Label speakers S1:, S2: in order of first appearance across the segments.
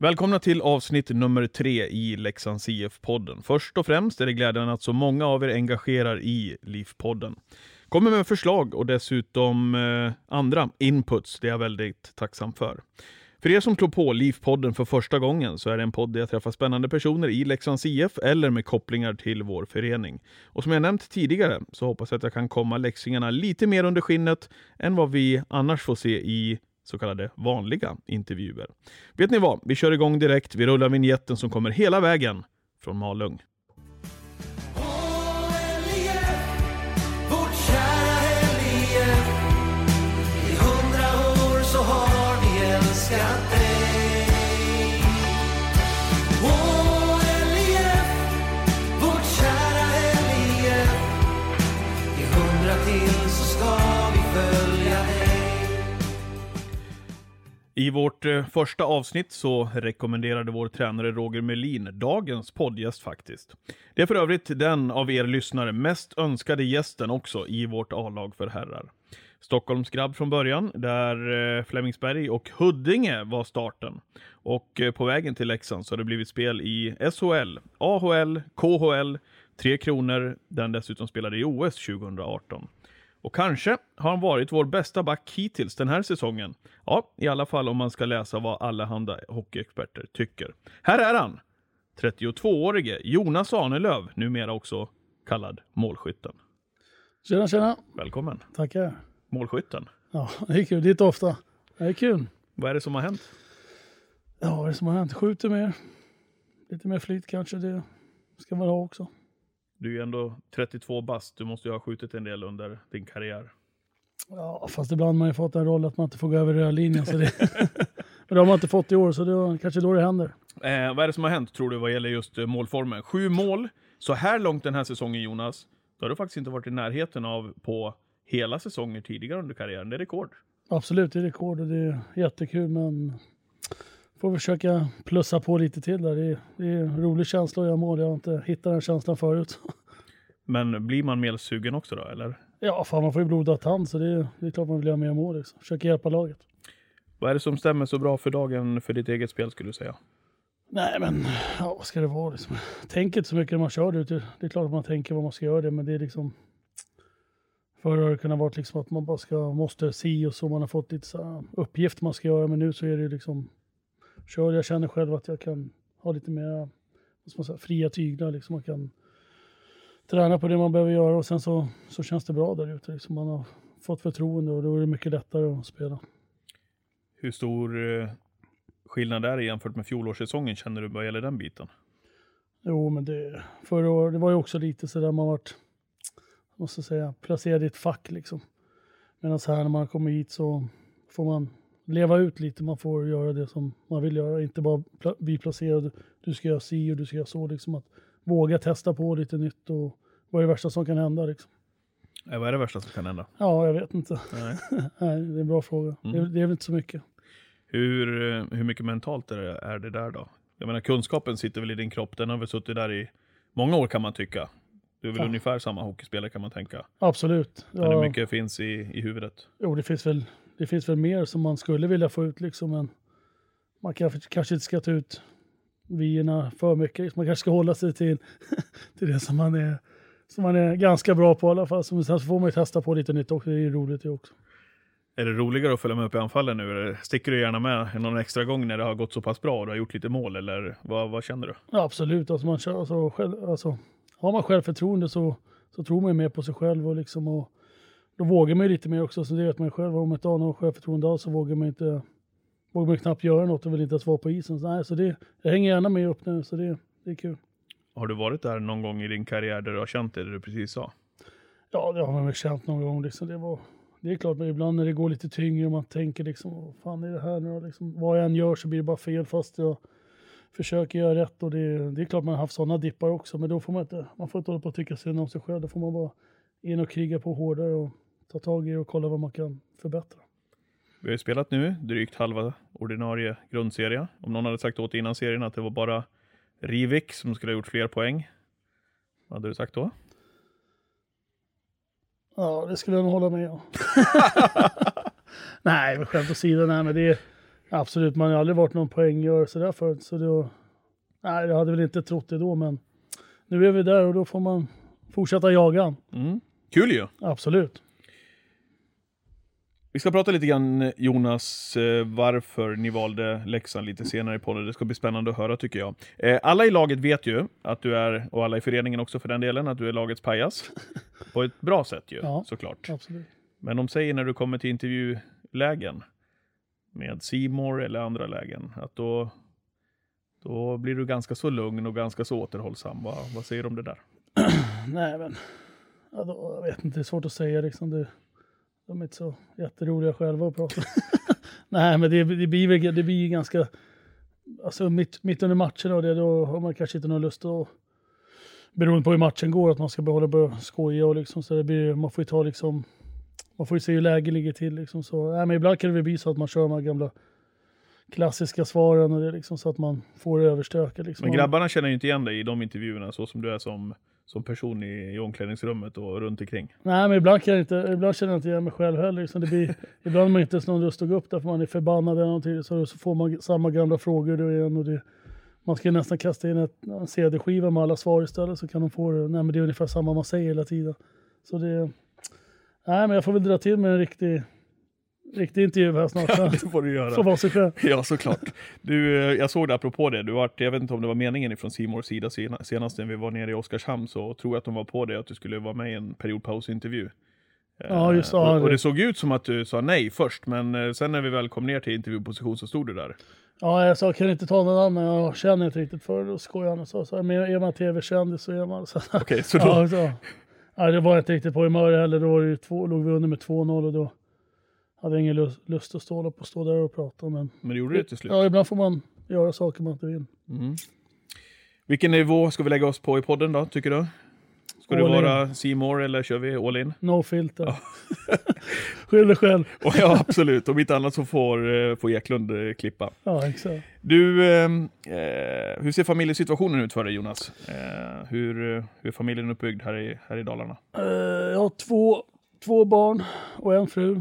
S1: Välkomna till avsnitt nummer tre i Leksands IF-podden. Först och främst är det glädjande att så många av er engagerar i LIF-podden. Kommer med förslag och dessutom eh, andra inputs, det är jag väldigt tacksam för. För er som slår på LIF-podden för första gången så är det en podd där jag träffar spännande personer i Leksands IF eller med kopplingar till vår förening. Och som jag nämnt tidigare så hoppas jag att jag kan komma leksingarna lite mer under skinnet än vad vi annars får se i så kallade vanliga intervjuer. Vet ni vad? Vi kör igång direkt. Vi rullar vignetten som kommer hela vägen från Malung.
S2: I vårt
S1: eh, första avsnitt så rekommenderade vår tränare Roger Melin dagens poddgäst faktiskt. Det är för övrigt den av er lyssnare mest önskade gästen också i vårt A-lag för herrar. Stockholmsgrabb från början, där eh, Flemingsberg och Huddinge var starten. Och eh, på vägen till Leksand så har det blivit spel i SHL, AHL, KHL, Tre Kronor, den dessutom spelade i OS 2018. Och kanske har han varit vår bästa back hittills den här säsongen. Ja, i alla fall om man ska läsa vad allehanda hockeyexperter tycker. Här är han! 32-årige Jonas Ahnelöv, numera också kallad målskytten.
S3: Tjena, tjena.
S1: Välkommen!
S3: Tackar.
S1: Målskytten.
S3: Ja, det är kul. Det är inte ofta. Det är kul.
S1: Vad är det som har hänt?
S3: Ja, vad är det som har hänt? Skjuter mer. Lite mer flyt kanske. Det ska man ha också.
S1: Du är ju ändå 32 bast, du måste ju ha skjutit en del under din karriär.
S3: Ja, fast ibland har man ju fått en roll att man inte får gå över röda linjen. Så det... Men det har man inte fått i år, så det var kanske då det händer.
S1: Eh, vad är det som har hänt, tror du, vad gäller just eh, målformen? Sju mål, så här långt den här säsongen, Jonas, då har du faktiskt inte varit i närheten av på hela säsonger tidigare under karriären. Det är rekord.
S3: Absolut, det är rekord och det är jättekul, men får försöka plussa på lite till där. Det är, det är en rolig känsla att göra mål. Jag har inte hittat den känslan förut.
S1: Men blir man mer sugen också då, eller?
S3: Ja, fan man får ju blodad tand, så det är, det är klart man vill göra mer mål. Liksom. Försöka hjälpa laget.
S1: Vad är det som stämmer så bra för dagen för ditt eget spel, skulle du säga?
S3: Nej, men ja, vad ska det vara? Liksom? Tänk inte så mycket när man kör det. Det är klart att man tänker vad man ska göra det, men det är liksom... Förr har det kunnat vara liksom att man bara ska, måste si och så. Man har fått lite så uppgift man ska göra, men nu så är det liksom... Kör, jag känner själv att jag kan ha lite mer säga, fria tyglar. Liksom. Man kan träna på det man behöver göra och sen så, så känns det bra där ute. Liksom. Man har fått förtroende och då är det mycket lättare att spela.
S1: Hur stor eh, skillnad är det jämfört med fjolårssäsongen, känner du, vad gäller den biten?
S3: Jo, men det, förra året, det var ju också lite så där man vart, måste säga, placerad i ett fack liksom. Medan här när man kommer hit så får man leva ut lite, man får göra det som man vill göra, inte bara bli placerad, du ska göra si och du ska göra så, liksom att våga testa på lite nytt och vad är det värsta som kan hända liksom?
S1: Eh, vad är det värsta som kan hända?
S3: Ja, jag vet inte.
S1: Nej.
S3: Nej, det är en bra fråga. Det, är- det är väl inte så mycket.
S1: Hur, eh, hur mycket mentalt är det, är det där då? Jag menar, kunskapen sitter väl i din kropp, den har väl suttit där i många år kan man tycka. Du är väl
S3: Ja.
S1: ungefär samma hockeyspelare kan man tänka.
S3: Absolut.
S1: Men hur
S3: Ja.
S1: mycket finns i, i huvudet?
S3: Jo, det finns, väl, det finns väl mer som man skulle vilja få ut liksom, men man kanske, kanske inte ska ta ut vyerna för mycket. Man kanske ska hålla sig till, till det som man, är, som man är ganska bra på i alla fall. Sen så får man ju testa på lite nytt också, det är ju roligt det också.
S1: Är det roligare att följa med upp i anfallen nu? Eller sticker du gärna med någon extra gång när det har gått så pass bra och du har gjort lite mål? Eller vad, vad känner du?
S3: Ja, absolut, alltså man kör, alltså, själv, alltså, har man självförtroende så, så tror man ju mer på sig själv och, liksom, och då vågar man ju lite mer också. Så det vet man ju själv, om man inte har någon självförtroende alls så vågar man inte vågar man knappt göra något och vill inte ens vara på isen. Så, nej, så det, jag hänger gärna med upp nu, så det, det är kul.
S1: Har du varit där någon gång i din karriär där du har känt det, det du precis sa?
S3: Ja, det har man väl känt någon gång. Liksom. Det, var, det är klart, men ibland när det går lite tyngre och man tänker liksom, vad fan är det här nu liksom, Vad jag än gör så blir det bara fel fast jag försöker göra rätt. Och det, det är klart man har haft sådana dippar också, men då får man inte, man får inte hålla på och tycka synd om sig själv. Då får man bara in och kriga på hårdare och ta tag i och kolla vad man kan förbättra.
S1: Vi har ju spelat nu drygt halva ordinarie grundserie. Om någon hade sagt åt innan serien att det var bara Rivik som skulle ha gjort fler poäng. Vad hade du sagt då?
S3: Ja, det skulle jag nog hålla med om. nej, men skämt åsido, nej, men det är, Absolut, man har aldrig varit någon poänggörare sådär förut. Så då, nej, jag hade väl inte trott det då, men nu är vi där och då får man fortsätta jaga.
S1: Mm. Kul ju!
S3: Absolut.
S1: Vi ska prata lite grann Jonas, eh, varför ni valde Leksand lite senare i podden. Det ska bli spännande att höra tycker jag. Eh, Alla i laget vet ju att du är, och alla i föreningen också för den delen, att du är lagets pajas. På ett bra sätt ju,
S3: Ja.
S1: såklart.
S3: Absolut.
S1: Men de säger när du kommer till intervjulägen med Simor eller andra lägen, att då, då blir du ganska så lugn och ganska så återhållsam. Vad, vad säger du om det där?
S3: Nej, men jag vet inte, det är svårt att säga liksom. Det, de är inte så jätteroliga själva att prata. Nej, men det, det blir väl det blir ganska, alltså mitt, mitt under matchen och det, då har man kanske inte någon lust att, beroende på hur matchen går, att man ska behålla och skoja och liksom så det blir, man får ju ta liksom, man får ju se hur läget ligger till liksom så. Nej, men ibland kan det väl bli så att man kör de här gamla klassiska svaren och det liksom så att man får det överstökat liksom.
S1: Men grabbarna känner ju inte igen dig i de intervjuerna, så som du är som, som person i, i omklädningsrummet och runt omkring.
S3: Nej, men ibland, kan jag inte, ibland känner jag inte igen mig själv heller. Liksom det blir, ibland har man inte ens någon lust att gå upp där för man är förbannad eller någonting. Så, så får man samma gamla frågor då igen. Och det, man ska nästan kasta in ett, en CD-skiva med alla svar istället så kan de få det. Nej, men det är ungefär samma man säger hela tiden. Så det... Nej, men jag får väl dra till med en riktig, riktig intervju här snart.
S1: Ja, det får du göra.
S3: får vara sig själv.
S1: Ja, såklart. Du, eh, jag såg det apropå det, du vart, jag vet inte om det var meningen från Simors sida sena- senast när vi var nere i Oskarshamn, så tror jag att de var på det att du skulle vara med i en periodpausintervju.
S3: Ja, just det.
S1: Eh, och,
S3: det-
S1: såg ut som att du sa nej först, men eh, sen när vi väl kom ner till intervjuposition så stod du där.
S3: Ja, jag sa kan jag inte ta någon annan, jag känner inte riktigt för det. Då skojade han och sa så här, men är man tv-kändis så är man... Så,
S1: Okej, så då,
S3: Ja, så. Ja, det var jag inte riktigt på humör heller. Då var det två, låg vi under med 2-0 och då hade ingen lust, lust att stå, på, stå där och prata. Men
S1: men du gjorde det till slut.
S3: ja, ibland får man göra saker man inte vill.
S1: Mm. Vilken nivå ska vi lägga oss på i podden då, tycker du? Ska det
S3: All in.
S1: vara Simor eller kör vi all in?
S3: No filter. Skyll dig själv.
S1: Och ja, absolut. Om inte annat så får, eh, får Eklund eh, klippa.
S3: Ja, exakt.
S1: Du, ehm, eh, hur ser familjesituationen ut för dig Jonas? Eh, hur, eh, hur är familjen uppbyggd här i, här i Dalarna?
S3: Eh, jag har två, två barn och en fru.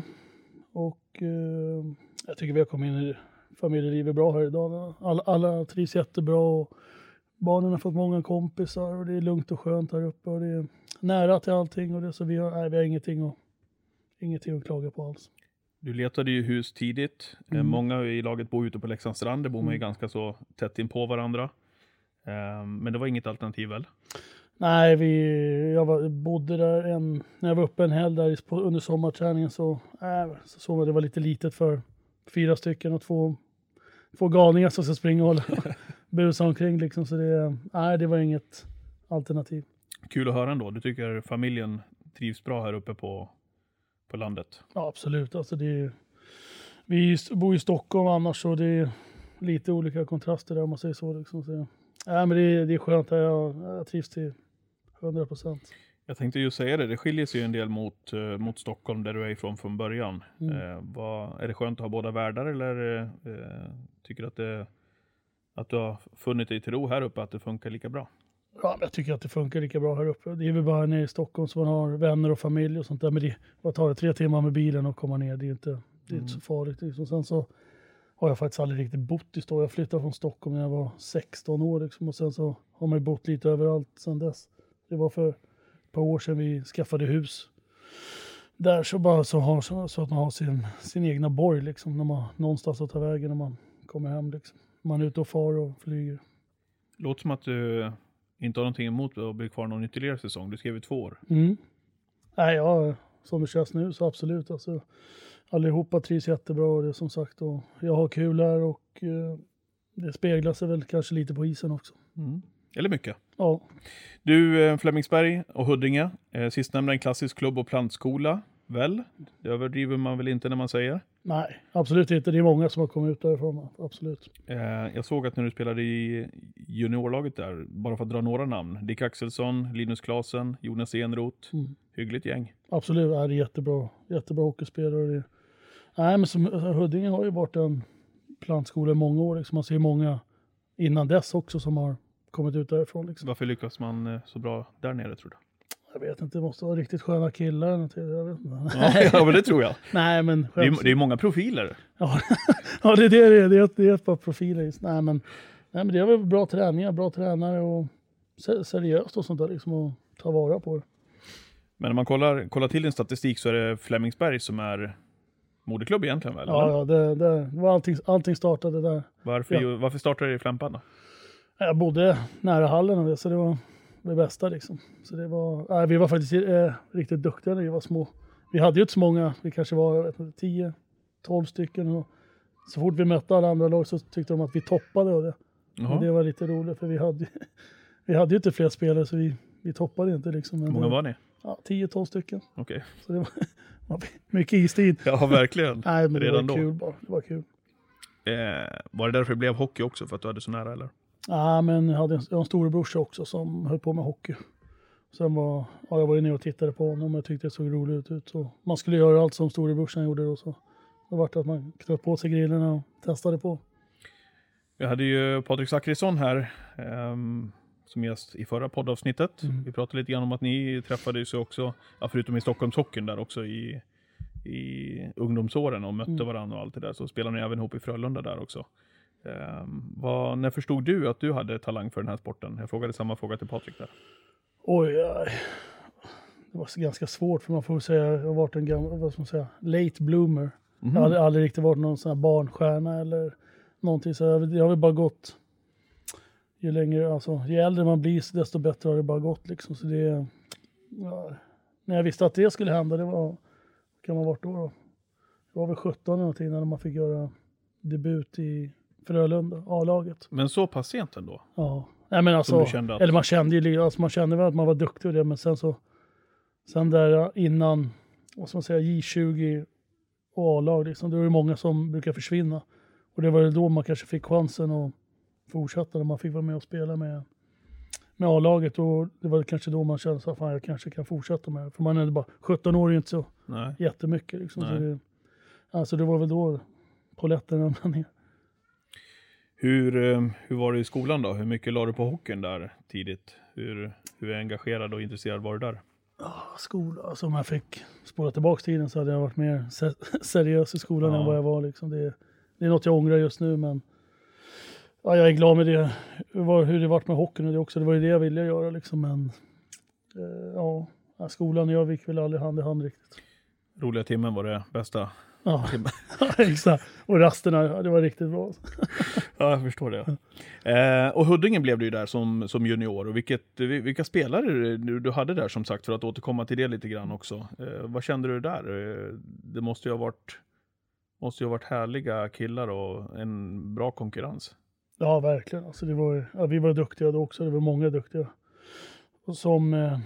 S3: Och eh, jag tycker vi har kommit in i familjelivet bra här idag. Alla, alla trivs jättebra. Och barnen har fått många kompisar och det är lugnt och skönt här uppe. Och det är nära till allting. Och det, så vi har, nej, vi har ingenting, att, ingenting att klaga på alls.
S1: Du letade ju hus tidigt. Eh,
S3: Mm.
S1: många i laget bor ute på Leksands strand. Det bor man ju
S3: Mm.
S1: ganska så tätt in på varandra. Eh, men det var inget alternativ väl?
S3: Nej, vi, jag var, bodde där en, när jag var uppe en helg där under sommarträningen så, äh, så såg man att det var lite litet för fyra stycken och två, två galningar som ska springa och busa omkring liksom. Så det, nej, det var inget alternativ.
S1: Kul att höra ändå. Du tycker familjen trivs bra här uppe på, på landet?
S3: Ja, absolut. Alltså det, är- vi bor i Stockholm annars så det är lite olika kontraster där om man säger så. Liksom. så nej, men det, det är skönt. här. Jag, jag trivs till 100 procent.
S1: Jag tänkte ju säga det, det skiljer sig ju en del mot, eh, mot Stockholm där du är ifrån från början.
S3: Mm.
S1: Eh, vad, är det skönt att ha båda världar eller eh, tycker du att, det, att du har funnit dig till ro här uppe, att det funkar lika bra?
S3: Ja, jag tycker att det funkar lika bra här uppe. Det är väl bara nere i Stockholm som man har vänner och familj och sånt där. Men det, vad tar det? Tre timmar med bilen och komma ner. Det är inte, det är inte så farligt. Liksom. Sen så har jag faktiskt aldrig riktigt bott i Stockholm. Jag flyttade från Stockholm när jag var 16 år liksom. Och sen så har man ju bott lite överallt sen dess. Det var för ett par år sedan vi skaffade hus. Där så bara så, har, så, så att man har sin, sin egna borg liksom. När man någonstans att ta vägen när man kommer hem liksom. Man är ute och far och flyger.
S1: Låter som att du inte har någonting emot att bli kvar någon ytterligare säsong. Du skrev ju två år.
S3: Mm. Nej, ja, som det känns nu så absolut. Alltså, allihopa trivs jättebra och det som sagt och jag har kul här och eh, det speglar sig väl kanske lite på isen också.
S1: Eller mycket.
S3: Ja,
S1: Du, eh, Flemingsberg och Huddinge. Eh, sistnämnda en klassisk klubb och plantskola. Väl? Det överdriver man väl inte när man säger.
S3: nej, absolut inte. Det är många som har kommit ut därifrån, absolut.
S1: Eh, jag såg att när du spelade i juniorlaget där, bara för att dra några namn. Dick Axelsson, Linus Klasen, Jonas Enroth.
S3: Mm.
S1: Hyggligt gäng.
S3: Absolut, det är jättebra, jättebra hockeyspelare. nej, men som, Huddinge har ju varit en plantskola i många år. Liksom. Man ser många innan dess också som har kommit ut därifrån. Liksom.
S1: Varför lyckas man eh, så bra där nere tror du?
S3: Jag vet inte, det måste vara riktigt sköna killar. eller något, Jag vet inte.
S1: Ja, ja men det tror jag.
S3: Nej, men
S1: Det är, det är många profiler.
S3: Ja, ja det är det det är. Det är, ett- det är ett par profiler. just. Nej, men, nej, men det är väl bra träningar, bra tränare och se- seriöst och sånt där liksom och ta vara på det.
S1: Men när man kollar, kollar till din statistik så är det Flemingsberg som är moderklubb egentligen väl?
S3: Ja,
S1: eller?
S3: ja det, det, det var allting, allting startade där.
S1: Varför,
S3: Ja.
S1: varför startade du i Flämpan då?
S3: Jag bodde nära hallen och det, så det var det bästa liksom. Så det var, nej, vi var faktiskt eh, riktigt duktiga när vi var små. Vi hade ju inte så många, vi kanske var jag vet inte, 10, 12 stycken. Och så fort vi mötte alla andra lag så tyckte de att vi toppade och det. Och det var lite roligt för vi hade, vi hade ju inte fler spelare så vi, vi toppade inte liksom.
S1: Hur många
S3: det-
S1: var ni?
S3: Ja, 10-12 stycken.
S1: Okej.
S3: Så det var, var mycket istid.
S1: Ja, verkligen.
S3: Nej, men det
S1: Redan
S3: var
S1: då.
S3: kul bara. Det var kul.
S1: Eh, var det därför det blev hockey också? För att du hade så nära eller?
S3: Ja, men jag hade en, jag en storebrorsa också som höll på med hockey. Sen var, ja, jag var ju nere och tittade på honom och jag tyckte det såg roligt ut. Så man skulle göra allt som storebrorsan gjorde då. Så det vart att man knöt på sig grillorna och testade på.
S1: Vi hade ju Patrik Zackrisson här ehm, som gäst i förra poddavsnittet.
S3: Mm.
S1: Vi pratade lite grann om att ni träffades också, ja, förutom i Stockholmshockeyn där också i, i ungdomsåren och mötte
S3: Mm.
S1: varandra och allt det där. Så spelade ni även ihop i Frölunda där också. Ehm, vad, när förstod du att du hade talang för den här sporten? Jag frågade samma fråga till Patrik där.
S3: Oj. Det var ganska svårt för man får säga jag har varit en gammal, vad ska man säga, late bloomer.
S1: Mhm.
S3: Jag har aldrig, aldrig riktigt varit någon sån här barnstjärna eller någonting. Så jag, jag har väl bara gått, ju längre, alltså ju äldre man blir desto bättre har det bara gått liksom. Så det, ja, när jag visste att det skulle hända, det var, kan man ha varit då då? Jag var väl 17 eller någonting när man fick göra debut i Frölunda, A-laget.
S1: Men så pass sent ändå?
S3: Ja, nej men alltså,
S1: kände att-
S3: eller man kände ju, alltså man kände väl att man var duktig och det, men sen så, sen där innan, vad ska man säga, J20 och A-lag, liksom, då är det många som brukar försvinna. Och det var ju då man kanske fick chansen att fortsätta, när man fick vara med och spela med, med A-laget. Och det var kanske då man kände så att fan, jag kanske kan fortsätta med det. För man är bara 17 år är inte så
S1: Nej.
S3: jättemycket. Liksom, så
S1: Nej.
S3: det, alltså det var väl då polletten ramlade ner.
S1: Hur, eh, hur var det i skolan då? Hur mycket la du på hockeyn där tidigt? Hur, hur engagerad och intresserad var du där?
S3: skola, alltså om jag fick spola tillbaka tiden så hade jag varit mer se- seriös i skolan
S1: Ja.
S3: än vad jag var. Liksom. Det, det är något jag ångrar just nu, men ja, jag är glad med det. Hur, hur det varit med hockeyn och det också. Det var ju det jag ville göra liksom, men eh, ja, ja, skolan och jag gick väl aldrig hand i hand riktigt.
S1: Roliga timmen var det bästa.
S3: Ja, exakt. Och rasterna, det var riktigt bra.
S1: Ja, jag förstår det. Eh, och Huddinge blev du ju där som, som junior. Och vilket, vil- vilka spelare du, du hade där som sagt, för att återkomma till det lite grann också. Eh, vad kände du där? Eh, det måste ju ha varit, måste ju ha varit härliga killar och en bra konkurrens.
S3: Ja, verkligen. Alltså, det var, ja, vi var duktiga då också. Det var många duktiga. Och som, eh,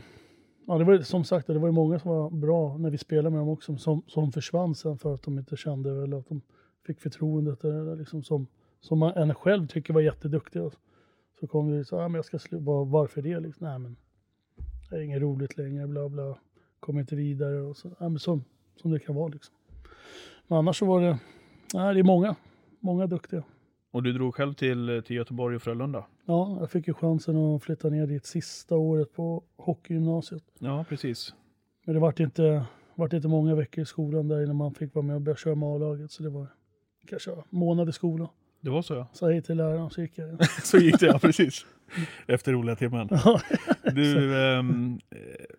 S3: ja, det var, som sagt, det var ju många som var bra när vi spelade med dem också, som, som försvann sen för att de inte kände eller att de fick förtroendet. Eller liksom som, som man en själv tycker var jätteduktiga. Så kom det så ja, men jag ska sluta. Varför det? Liksom, Nej, men det är inget roligt längre, bla bla. Kommer inte vidare och så. Ja, men som, som det kan vara liksom. Men annars så var det, nej, det är många, många duktiga.
S1: Och du drog själv till, till Göteborg och Frölunda?
S3: Ja, jag fick ju chansen att flytta ner dit sista året på hockeygymnasiet.
S1: Ja, precis.
S3: Men det vart inte, vart inte många veckor i skolan där innan man fick vara med och börja köra med A-laget. Så det var kanske en månad i skolan.
S1: Det var så ja.
S3: Sa hej till läraren så gick jag.
S1: Så gick det ja, precis. Efter roliga timmen. Du, ehm, eh,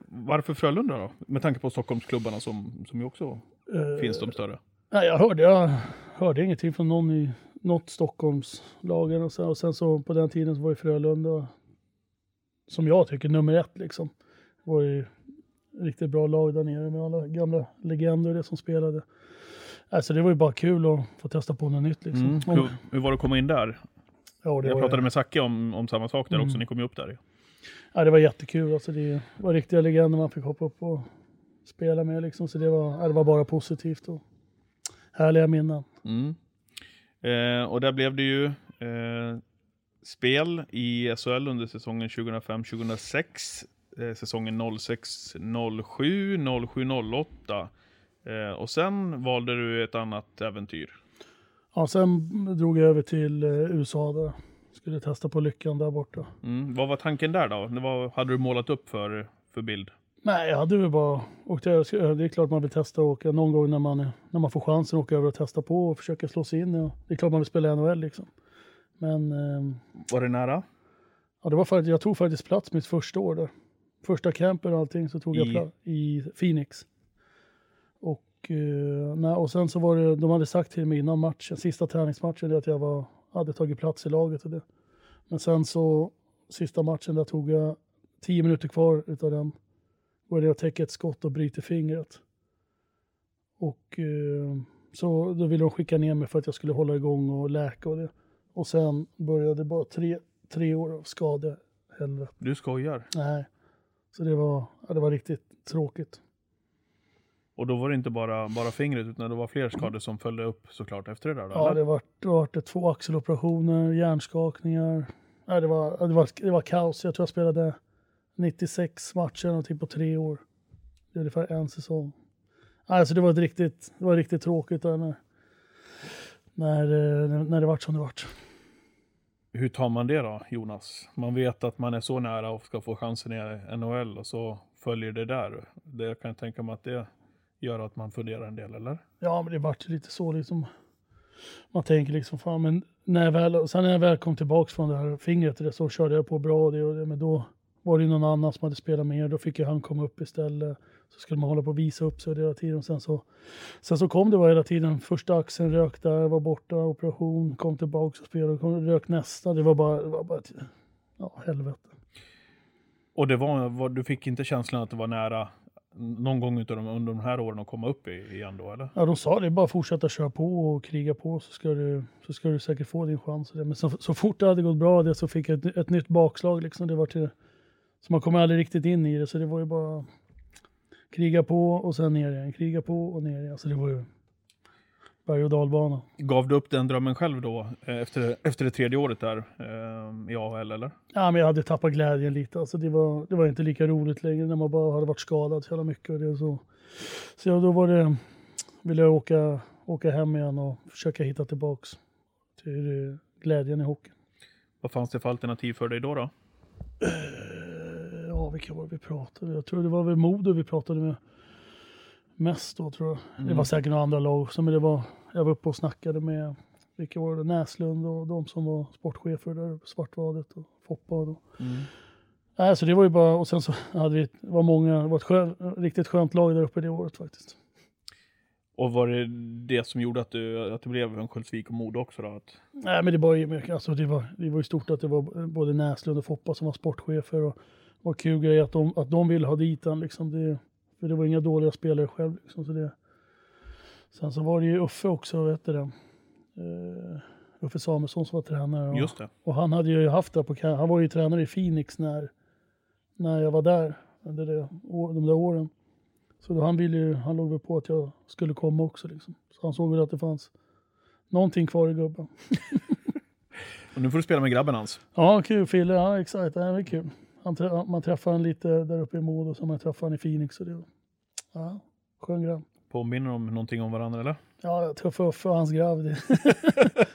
S1: varför Frölunda då? Med tanke på Stockholmsklubbarna som, som ju också
S3: eh,
S1: finns de större.
S3: Nej, jag hörde, jag hörde ingenting från någon i något Stockholmslagen. Och sen, och sen så på den tiden så var ju Frölunda, som jag tycker, nummer ett liksom. Det var ju riktigt bra lag där nere med alla gamla legender och det som spelade. Alltså det var ju bara kul att få testa på något nytt liksom.
S1: Mm. Hur, hur var det att komma in där?
S3: ja, det
S1: Jag pratade med Zacke om, om samma sak där också,
S3: Mm.
S1: ni kom ju upp där.
S3: ja, det var jättekul. Alltså det var riktiga legender man fick hoppa upp och spela med liksom. Så det var, det var bara positivt och härliga minnen.
S1: Mm. Eh, och där blev det ju eh, spel i SHL under säsongen 2005-2006, eh, säsongen 06-07, 07-08. Eh, och sen valde du ett annat äventyr.
S3: Ja, sen drog jag över till eh, USA där. Skulle testa på lyckan där borta.
S1: Mm. Vad var tanken där då? Var, hade du målat upp för, för bild?
S3: Nej, jag hade väl bara åkt över. Det är klart man vill testa att åka någon gång när man, när man får chansen att åka över och testa på och försöka slå sig in. Det är klart man vill spela i NHL liksom. Men ehm,
S1: Var det nära?
S3: ja, det var faktiskt, jag tog faktiskt plats mitt första år där. Första campen och allting så tog jag
S1: I?
S3: plats i Phoenix. Och, eh, nej, och sen så var det, de hade sagt till mig innan matchen, sista träningsmatchen, det att jag var, hade tagit plats i laget och det. Men sen så, sista matchen, där tog jag tio minuter kvar utav den. Började jag täcka ett skott och bryter fingret. Och eh, så då ville de skicka ner mig för att jag skulle hålla igång och läka och det. Och sen började bara tre, tre år av skade. Helvete.
S1: Du skojar.
S3: Nej. Så det var, ja, det var riktigt tråkigt.
S1: Och då var det inte bara, bara fingret utan det var fler skador som följde upp såklart efter det där? Då,
S3: Ja,
S1: eller?
S3: det var, det var två axeloperationer, hjärnskakningar. Ja, det, var, det, var, det var kaos. Jag tror jag spelade 96 matcher någonting på tre år. Det är ungefär en säsong. Alltså det var riktigt, det var riktigt tråkigt där när, när, eh, när, när det vart som det vart.
S1: Hur tar man det då, Jonas? Man vet att man är så nära och ska få chansen i NHL och så följer det där. Det jag kan tänka mig att det gör att man funderar en del, eller?
S3: Ja, men det vart lite så liksom. Man tänker liksom, fan, men när jag väl, sen när jag väl kom tillbaks från det här fingret och det, så körde jag på bra och det och det, men då var det någon annan som hade spelat mer, då fick ju han komma upp istället. Så skulle man hålla på och visa upp sig hela tiden. Sen så, sen så kom det bara hela tiden, första axeln rök där, var borta, operation, kom tillbaks och spelade, kom, rök nästa. Det var bara, det var bara ett, ja helvete.
S1: Och det var, du fick inte känslan att det var nära någon gång utav dem, under de här åren att komma upp igen då, eller?
S3: Ja, de sa det, bara fortsätta köra på och kriga på så ska du, så ska du säkert få din chans. Men så, så fort det hade gått bra det så fick jag ett, ett nytt bakslag liksom. Det var till, så man kom aldrig riktigt in i det, så det var ju bara kriga på och sen ner igen, kriga på och ner igen. Så det var ju berg och dalbana.
S1: Gav du upp den drömmen själv då, eh, efter, efter det tredje året där eh, i AHL, eller?
S3: Ja, men jag hade tappat glädjen lite. Alltså det, var, det var inte lika roligt längre när man bara hade varit skadad så jävla mycket. Och det, så så ja, då var det, ville jag åka, åka hem igen och försöka hitta tillbaks till eh, glädjen i hockeyn.
S1: Vad fanns det för alternativ för dig då? då?
S3: Ja, vilka var det vi pratade? Jag tror det var väl Modo vi pratade med mest då tror jag. Det var säkert några andra lag också, men det var, jag var uppe och snackade med, vilka var det? Näslund och de som var sportchefer där Svartvadet och Foppa och då. Nej, så det var ju bara, och sen så hade vi, var många, det var ett skön, riktigt skönt lag där uppe det året faktiskt.
S1: Och var det det som gjorde att, du, att det blev Örnsköldsvik och Modo också då? Att,
S3: Nej, men det var ju mycket, alltså det var, det var ju stort att det var både Näslund och Foppa som var sportchefer och var kul grej att de, att de ville ha dit han liksom. Det, för det var inga dåliga spelare själv liksom, så det. Sen så var det ju Uffe också, vet du det? Uh, Uffe Samuelsson som var tränare. Och,
S1: just det.
S3: och han hade ju haft det på, han var ju tränare i Phoenix när, när jag var där under det, de där åren. Så då han ville ju, han låg väl på att jag skulle komma också liksom. Så han såg väl att det fanns någonting kvar i gubben.
S1: Och nu får du spela med grabben hans.
S3: Ja, kul. Fille, ja exakt. Det är kul. Han, man träffar han lite där uppe i Modo, så man träffar han i Phoenix. Och det, ja, skön grabb.
S1: Påminner de någonting om varandra eller?
S3: Ja, Tuffe Uffe och hans grabb. det-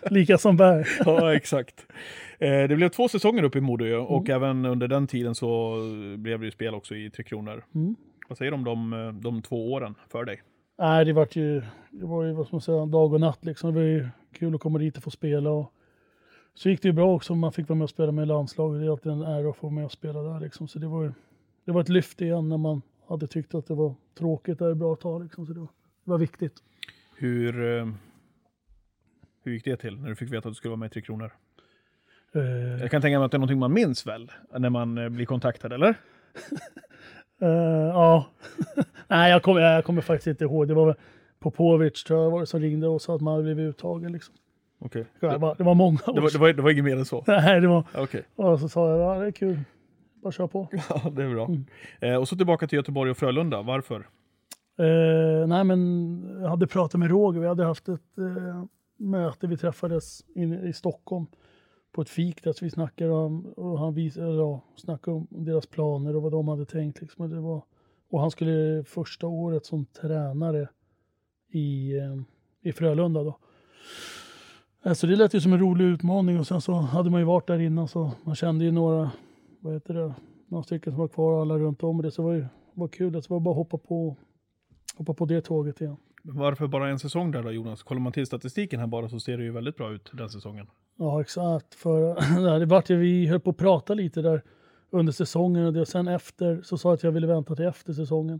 S3: Lika som Berg.
S1: ja, exakt. Eh, det blev två säsonger uppe i Modo ju, och även under den tiden så blev det ju spel också i Tre Kronor.
S3: Mm.
S1: Vad säger du om de, eh, de två åren för dig?
S3: Nej, det var ju, det var ju vad ska man säga, dag och natt liksom. Det var ju kul att komma dit och få spela. Och så gick det ju bra också. Man fick vara med och spela med landslaget. Det är alltid en ära att få vara med och spela där liksom. Så det var ju, det var ett lyft igen när man hade tyckt att det var tråkigt där ett bra tag liksom. Så det var, det var viktigt.
S1: Hur, eh, hur gick det till när du fick veta att du skulle vara med i Tre Kronor?
S3: Eh,
S1: Jag kan tänka mig att det är någonting man minns väl? När man eh, blir kontaktad, eller?
S3: Eh, ja. Nej, jag kommer, jag kommer faktiskt inte ihåg. Det var väl Popovic tror jag var det som ringde och sa att man hade blivit uttagen. Liksom.
S1: Okej.
S3: Det, var, det var många år
S1: Det var, det, var, det var inget mer än så?
S3: Nej, det var...
S1: Okej.
S3: Och så sa jag, ja det är kul. Bara kör på.
S1: Ja, det är bra. Eh, och så tillbaka till Göteborg och Frölunda. Varför?
S3: Eh, nej, men jag hade pratat med Roger. Vi hade haft ett eh, möte. Vi träffades in, i Stockholm på ett fik där så vi snackade om, och han visade, eller, ja, snackade om deras planer och vad de hade tänkt. Liksom. Och Det var, och han skulle första året som tränare i, eh, i Frölunda då. Så det lät ju som en rolig utmaning och sen så hade man ju varit där innan så man kände ju några, vad heter det, några stycken som var kvar alla runt om och det så var ju var kul. Det var bara att hoppa på, hoppa på det tåget igen.
S1: Varför bara en säsong där då Jonas? Kollar man till statistiken här bara så ser det ju väldigt bra ut den säsongen.
S3: Ja, exakt. För det vart ju, vi höll på att prata lite där under säsongen och det, och sen efter så sa jag att jag ville vänta till efter säsongen.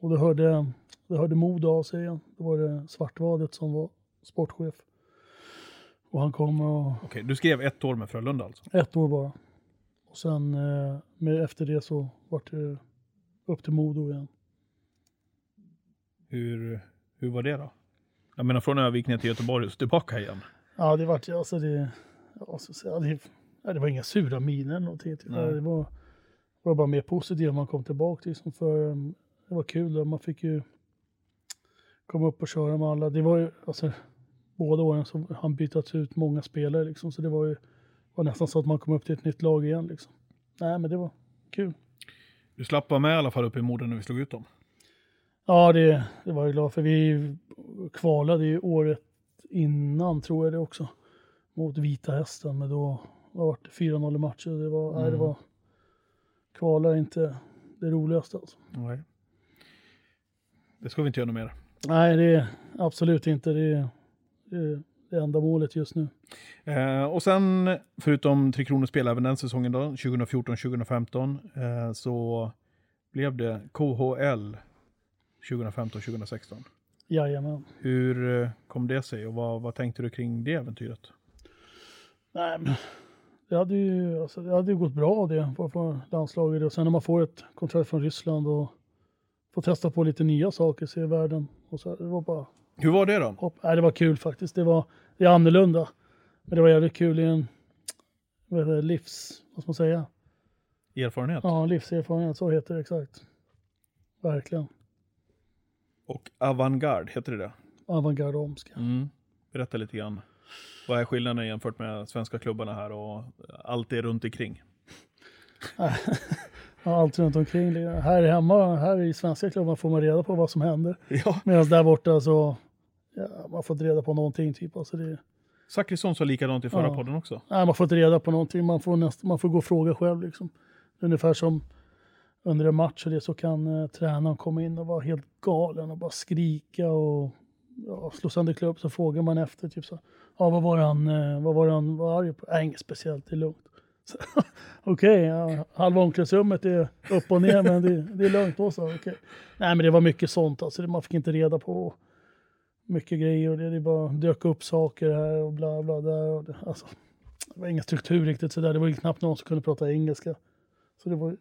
S3: Och då hörde, då hörde Modo av sig igen. Då var det Svartvadet som var sportchef. Och han kom och
S1: Okej, du skrev ett år med Frölunda alltså?
S3: ett år bara. Och sen eh, med, efter det så vart det upp till Modo igen.
S1: Hur, hur var det då? Jag menar från Övik ner till Göteborg och tillbaka igen.
S3: Ja, det vart alltså det, ja, så, så, ja, det, det var inga sura miner eller någonting. typ. Det var, var bara mer positivt när man kom tillbaka. Liksom, för um, det var kul. och Man fick ju komma upp och köra med alla. Det var ju, alltså, båda åren så han bytats ut många spelare liksom. Så det var ju var nästan så att man kom upp till ett nytt lag igen liksom. Nej, men det var kul.
S1: Du slapp vara med i alla fall uppe i Modo när vi slog ut dem.
S3: Ja, det, det var jag glad för. Vi kvalade ju året innan, tror jag det också, mot Vita Hästen. Men då var det 4-0 i matcher. Det var, nej, det var kvala inte det roligaste alltså.
S1: Nej. Det ska vi inte göra mer.
S3: Nej, det är absolut inte det, det, är det enda målet just nu.
S1: Eh, och sen, förutom Tre Kronor spelade även den säsongen då, 2014-2015, eh, så blev det KHL 2015-2016.
S3: Jajamän.
S1: Hur eh, kom det sig och vad, vad tänkte du kring det äventyret?
S3: Nej, men det hade ju alltså, det hade ju gått bra det på landslaget. Och sen när man får ett kontrakt från Ryssland och får testa på lite nya saker, se världen. Och så, det var bara
S1: Hur var det då?
S3: hopp. Nej, det var kul faktiskt. Det var det är annorlunda. Men det var jävligt kul i en vad heter det, livs... Vad ska man säga?
S1: Erfarenhet?
S3: Ja, livserfarenhet. Så heter det exakt. Verkligen.
S1: Och avantgarde, heter det det?
S3: Avantgarde omska.
S1: Mm. Berätta lite grann. Vad är skillnaden jämfört med svenska klubbarna här och allt det runt omkring?
S3: Ja, allt runt omkring. Här hemma, här i svenska klubbar får man reda på vad som händer.
S1: Ja.
S3: Medan där borta så, ja, man får inte reda på någonting typ. Alltså det,
S1: Zachrisson sa likadant i förra
S3: Ja.
S1: podden också.
S3: nej, man får inte reda på någonting, man får, näst, man får gå och fråga själv liksom. Ungefär som under en match och det så kan eh, tränaren komma in och vara helt galen och bara skrika och ja, slå sönder klubb. Så frågar man efter typ så, ja vad var han, eh, vad var han var arg på? Nej, inget speciellt, det är lugnt. Okej, ja, halva omklädningsrummet är upp och ner men det, det är lugnt då så. okej. Nej men det var mycket sånt alltså, man fick inte reda på mycket grejer och det, det bara dök upp saker här och bla bla där. Och det, alltså, det var ingen struktur riktigt sådär, det var ju knappt någon som kunde prata engelska. Så det var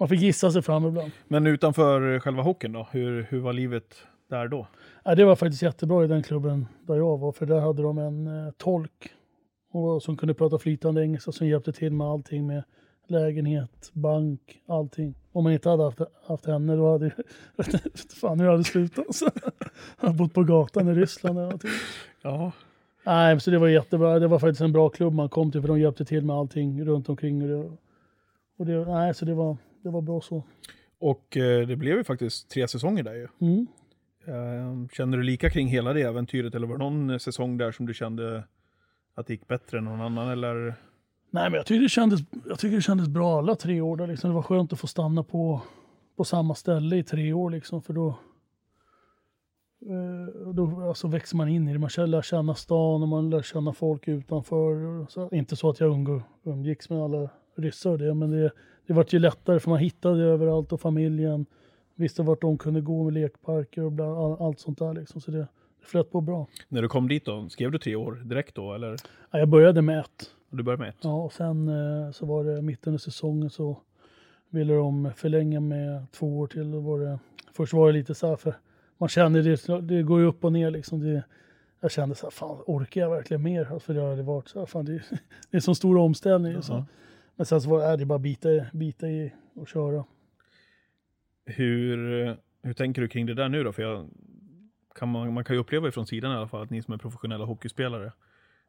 S3: man fick gissa sig fram ibland.
S1: Men utanför själva hockeyn då? Hur, hur var livet där då?
S3: Ja, det var faktiskt jättebra i den klubben där jag var, för där hade de en eh, tolk och, som kunde prata flytande engelska som hjälpte till med allting med lägenhet, bank, allting. Om man inte hade haft, haft henne då hade fan hur hade det slutat alltså. Jag hade bott på gatan i Ryssland eller någonting.
S1: Ja.
S3: Nej, så det var jättebra. Det var faktiskt en bra klubb man kom till för de hjälpte till med allting runt omkring. Och det, och det, nej, så det var, det var bra så.
S1: Och eh, det blev ju faktiskt tre säsonger där ju.
S3: Mm.
S1: Eh, känner du lika kring hela det äventyret eller var det någon säsong där som du kände att det gick bättre än någon annan eller?
S3: Nej, men jag tycker det kändes, jag tycker det kändes bra alla tre år. Där, liksom. Det var skönt att få stanna på, på samma ställe i tre år, liksom, för då, eh, då alltså, växer man in i det. Man lär känna stan och man lär känna folk utanför. Så, inte så att jag umg- umgicks med alla ryssar och det, men det, det var ju lättare för man hittade överallt och familjen visste vart de kunde gå med lekparker och bla, all, allt sånt där. Liksom. Så det, det flöt på bra.
S1: När du kom dit då, skrev du tre år direkt då eller?
S3: Ja, jag började med ett.
S1: Du började med ett?
S3: Ja, och sen eh, så var det mitten av säsongen så ville de förlänga med två år till. Då var det, först var det lite så här för man känner det, det går ju upp och ner liksom. Det, jag kände så här, fan orkar jag verkligen mer? Alltså, För det hade varit så här, fan det, det är en sån stor omställning. Så.
S1: Ja.
S3: Men sen så var det, äh, det bara bita, bita i och köra.
S1: Hur, eh, hur tänker du kring det där nu då? För jag, kan man, man kan ju uppleva ifrån sidan i alla fall att ni som är professionella hockeyspelare,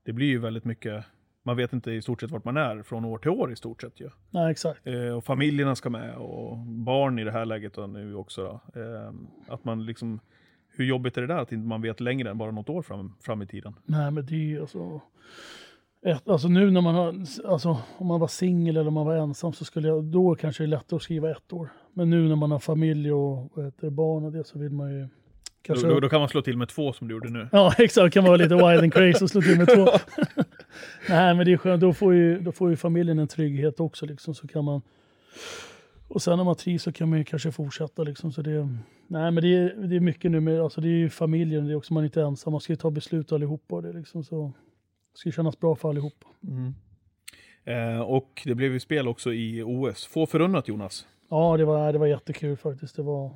S1: det blir ju väldigt mycket, man vet inte i stort sett vart man är från år till år i stort sett ju.
S3: Nej, exakt.
S1: Eh, och familjerna ska med och barn i det här läget då, nu också. Eh, att man liksom, hur jobbigt är det där att inte man vet längre än bara något år fram, fram i tiden?
S3: Nej, men det är ju alltså... ett, alltså nu när man har, alltså om man var singel eller om man var ensam så skulle jag, då kanske det är lättare att skriva ett år. Men nu när man har familj och det, barn och det så vill man ju kanske...
S1: Då, då, då kan man slå till med två som du gjorde nu.
S3: Ja, exakt. kan vara lite wild and crazy och slå till med två. Nej, men det är skönt. Då får, ju, då får ju familjen en trygghet också. Liksom, så kan man... Och sen när man trivs så kan man ju kanske fortsätta. Liksom, så det, nej, men det är, det är mycket nu med, alltså det är ju familjen, det är också man är inte ensam. Man ska ju ta beslut allihopa. Och det, liksom, så, det ska ju kännas bra för allihopa.
S1: Eh, och det blev ju spel också i OS. Få förunnat Jonas.
S3: Ja, det var, det var jättekul faktiskt. Det var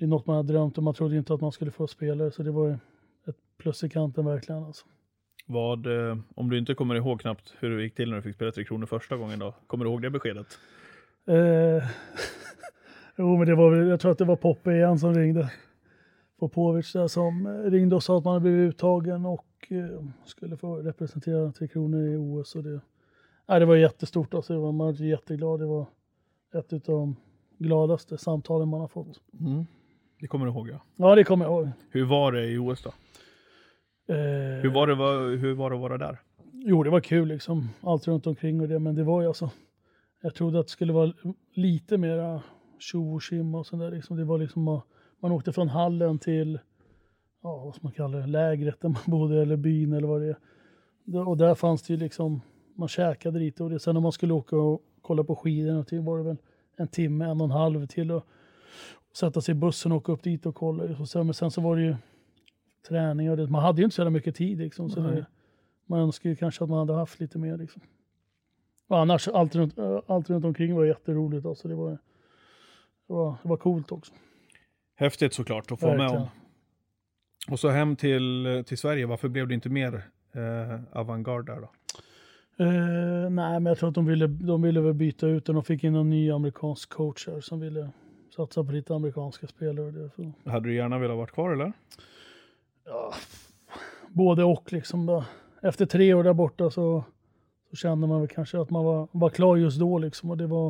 S3: det är något man hade drömt om. Man trodde inte att man skulle få spelare, så det var ett plus i kanten verkligen. Alltså.
S1: Vad, eh, om du inte kommer ihåg knappt hur det gick till när du fick spela Tre Kronor första gången då? Kommer du ihåg det beskedet?
S3: Eh, jo, men det var väl, jag tror att det var Poppe igen som ringde. Popovic där som eh, ringde och sa att man hade blivit uttagen och eh, skulle få representera Tre Kronor i OS. Och det, nej, det var jättestort, alltså. det var, man var jätteglad. Det var ett av de gladaste samtalen man har fått.
S1: Det kommer du ihåg ja.
S3: Ja, det kommer jag ihåg.
S1: Hur var det i OS då?
S3: Eh,
S1: Hur var det, var, hur var det att vara där?
S3: Jo, det var kul liksom. Allt runt omkring och det. Men det var ju alltså. Jag trodde att det skulle vara lite mera tjo och tjim och sådär. Liksom. Det var liksom man åkte från hallen till, ja vad ska man kalla det, lägret där man bodde eller byn eller vad det är. Och där fanns det ju liksom, man käkade lite och det. Sen när man skulle åka och kolla på skidorna till var det väl en timme, en och en halv till att sätta sig i bussen och åka upp dit och kolla. Och sen, men sen så var det ju träning och det. Man hade ju inte så mycket tid liksom. Så det, man önskar ju kanske att man hade haft lite mer liksom. Och annars, allt runt, äh, allt runt omkring var jätteroligt. Alltså det, var, det, var, det var coolt också.
S1: Häftigt såklart att få vara med om.
S3: Verkligen.
S1: Och så hem till, till Sverige. Varför blev det inte mer eh, avantgarde där då?
S3: Eh, nej, men jag tror att de ville, de ville väl byta ut den. De fick in en ny amerikansk coach här som ville satsa på lite amerikanska spelare. Och det.
S1: Hade du gärna velat vara kvar eller?
S3: Både och liksom. Bara. Efter tre år där borta så, så kände man väl kanske att man var, var klar just då liksom. Och det var,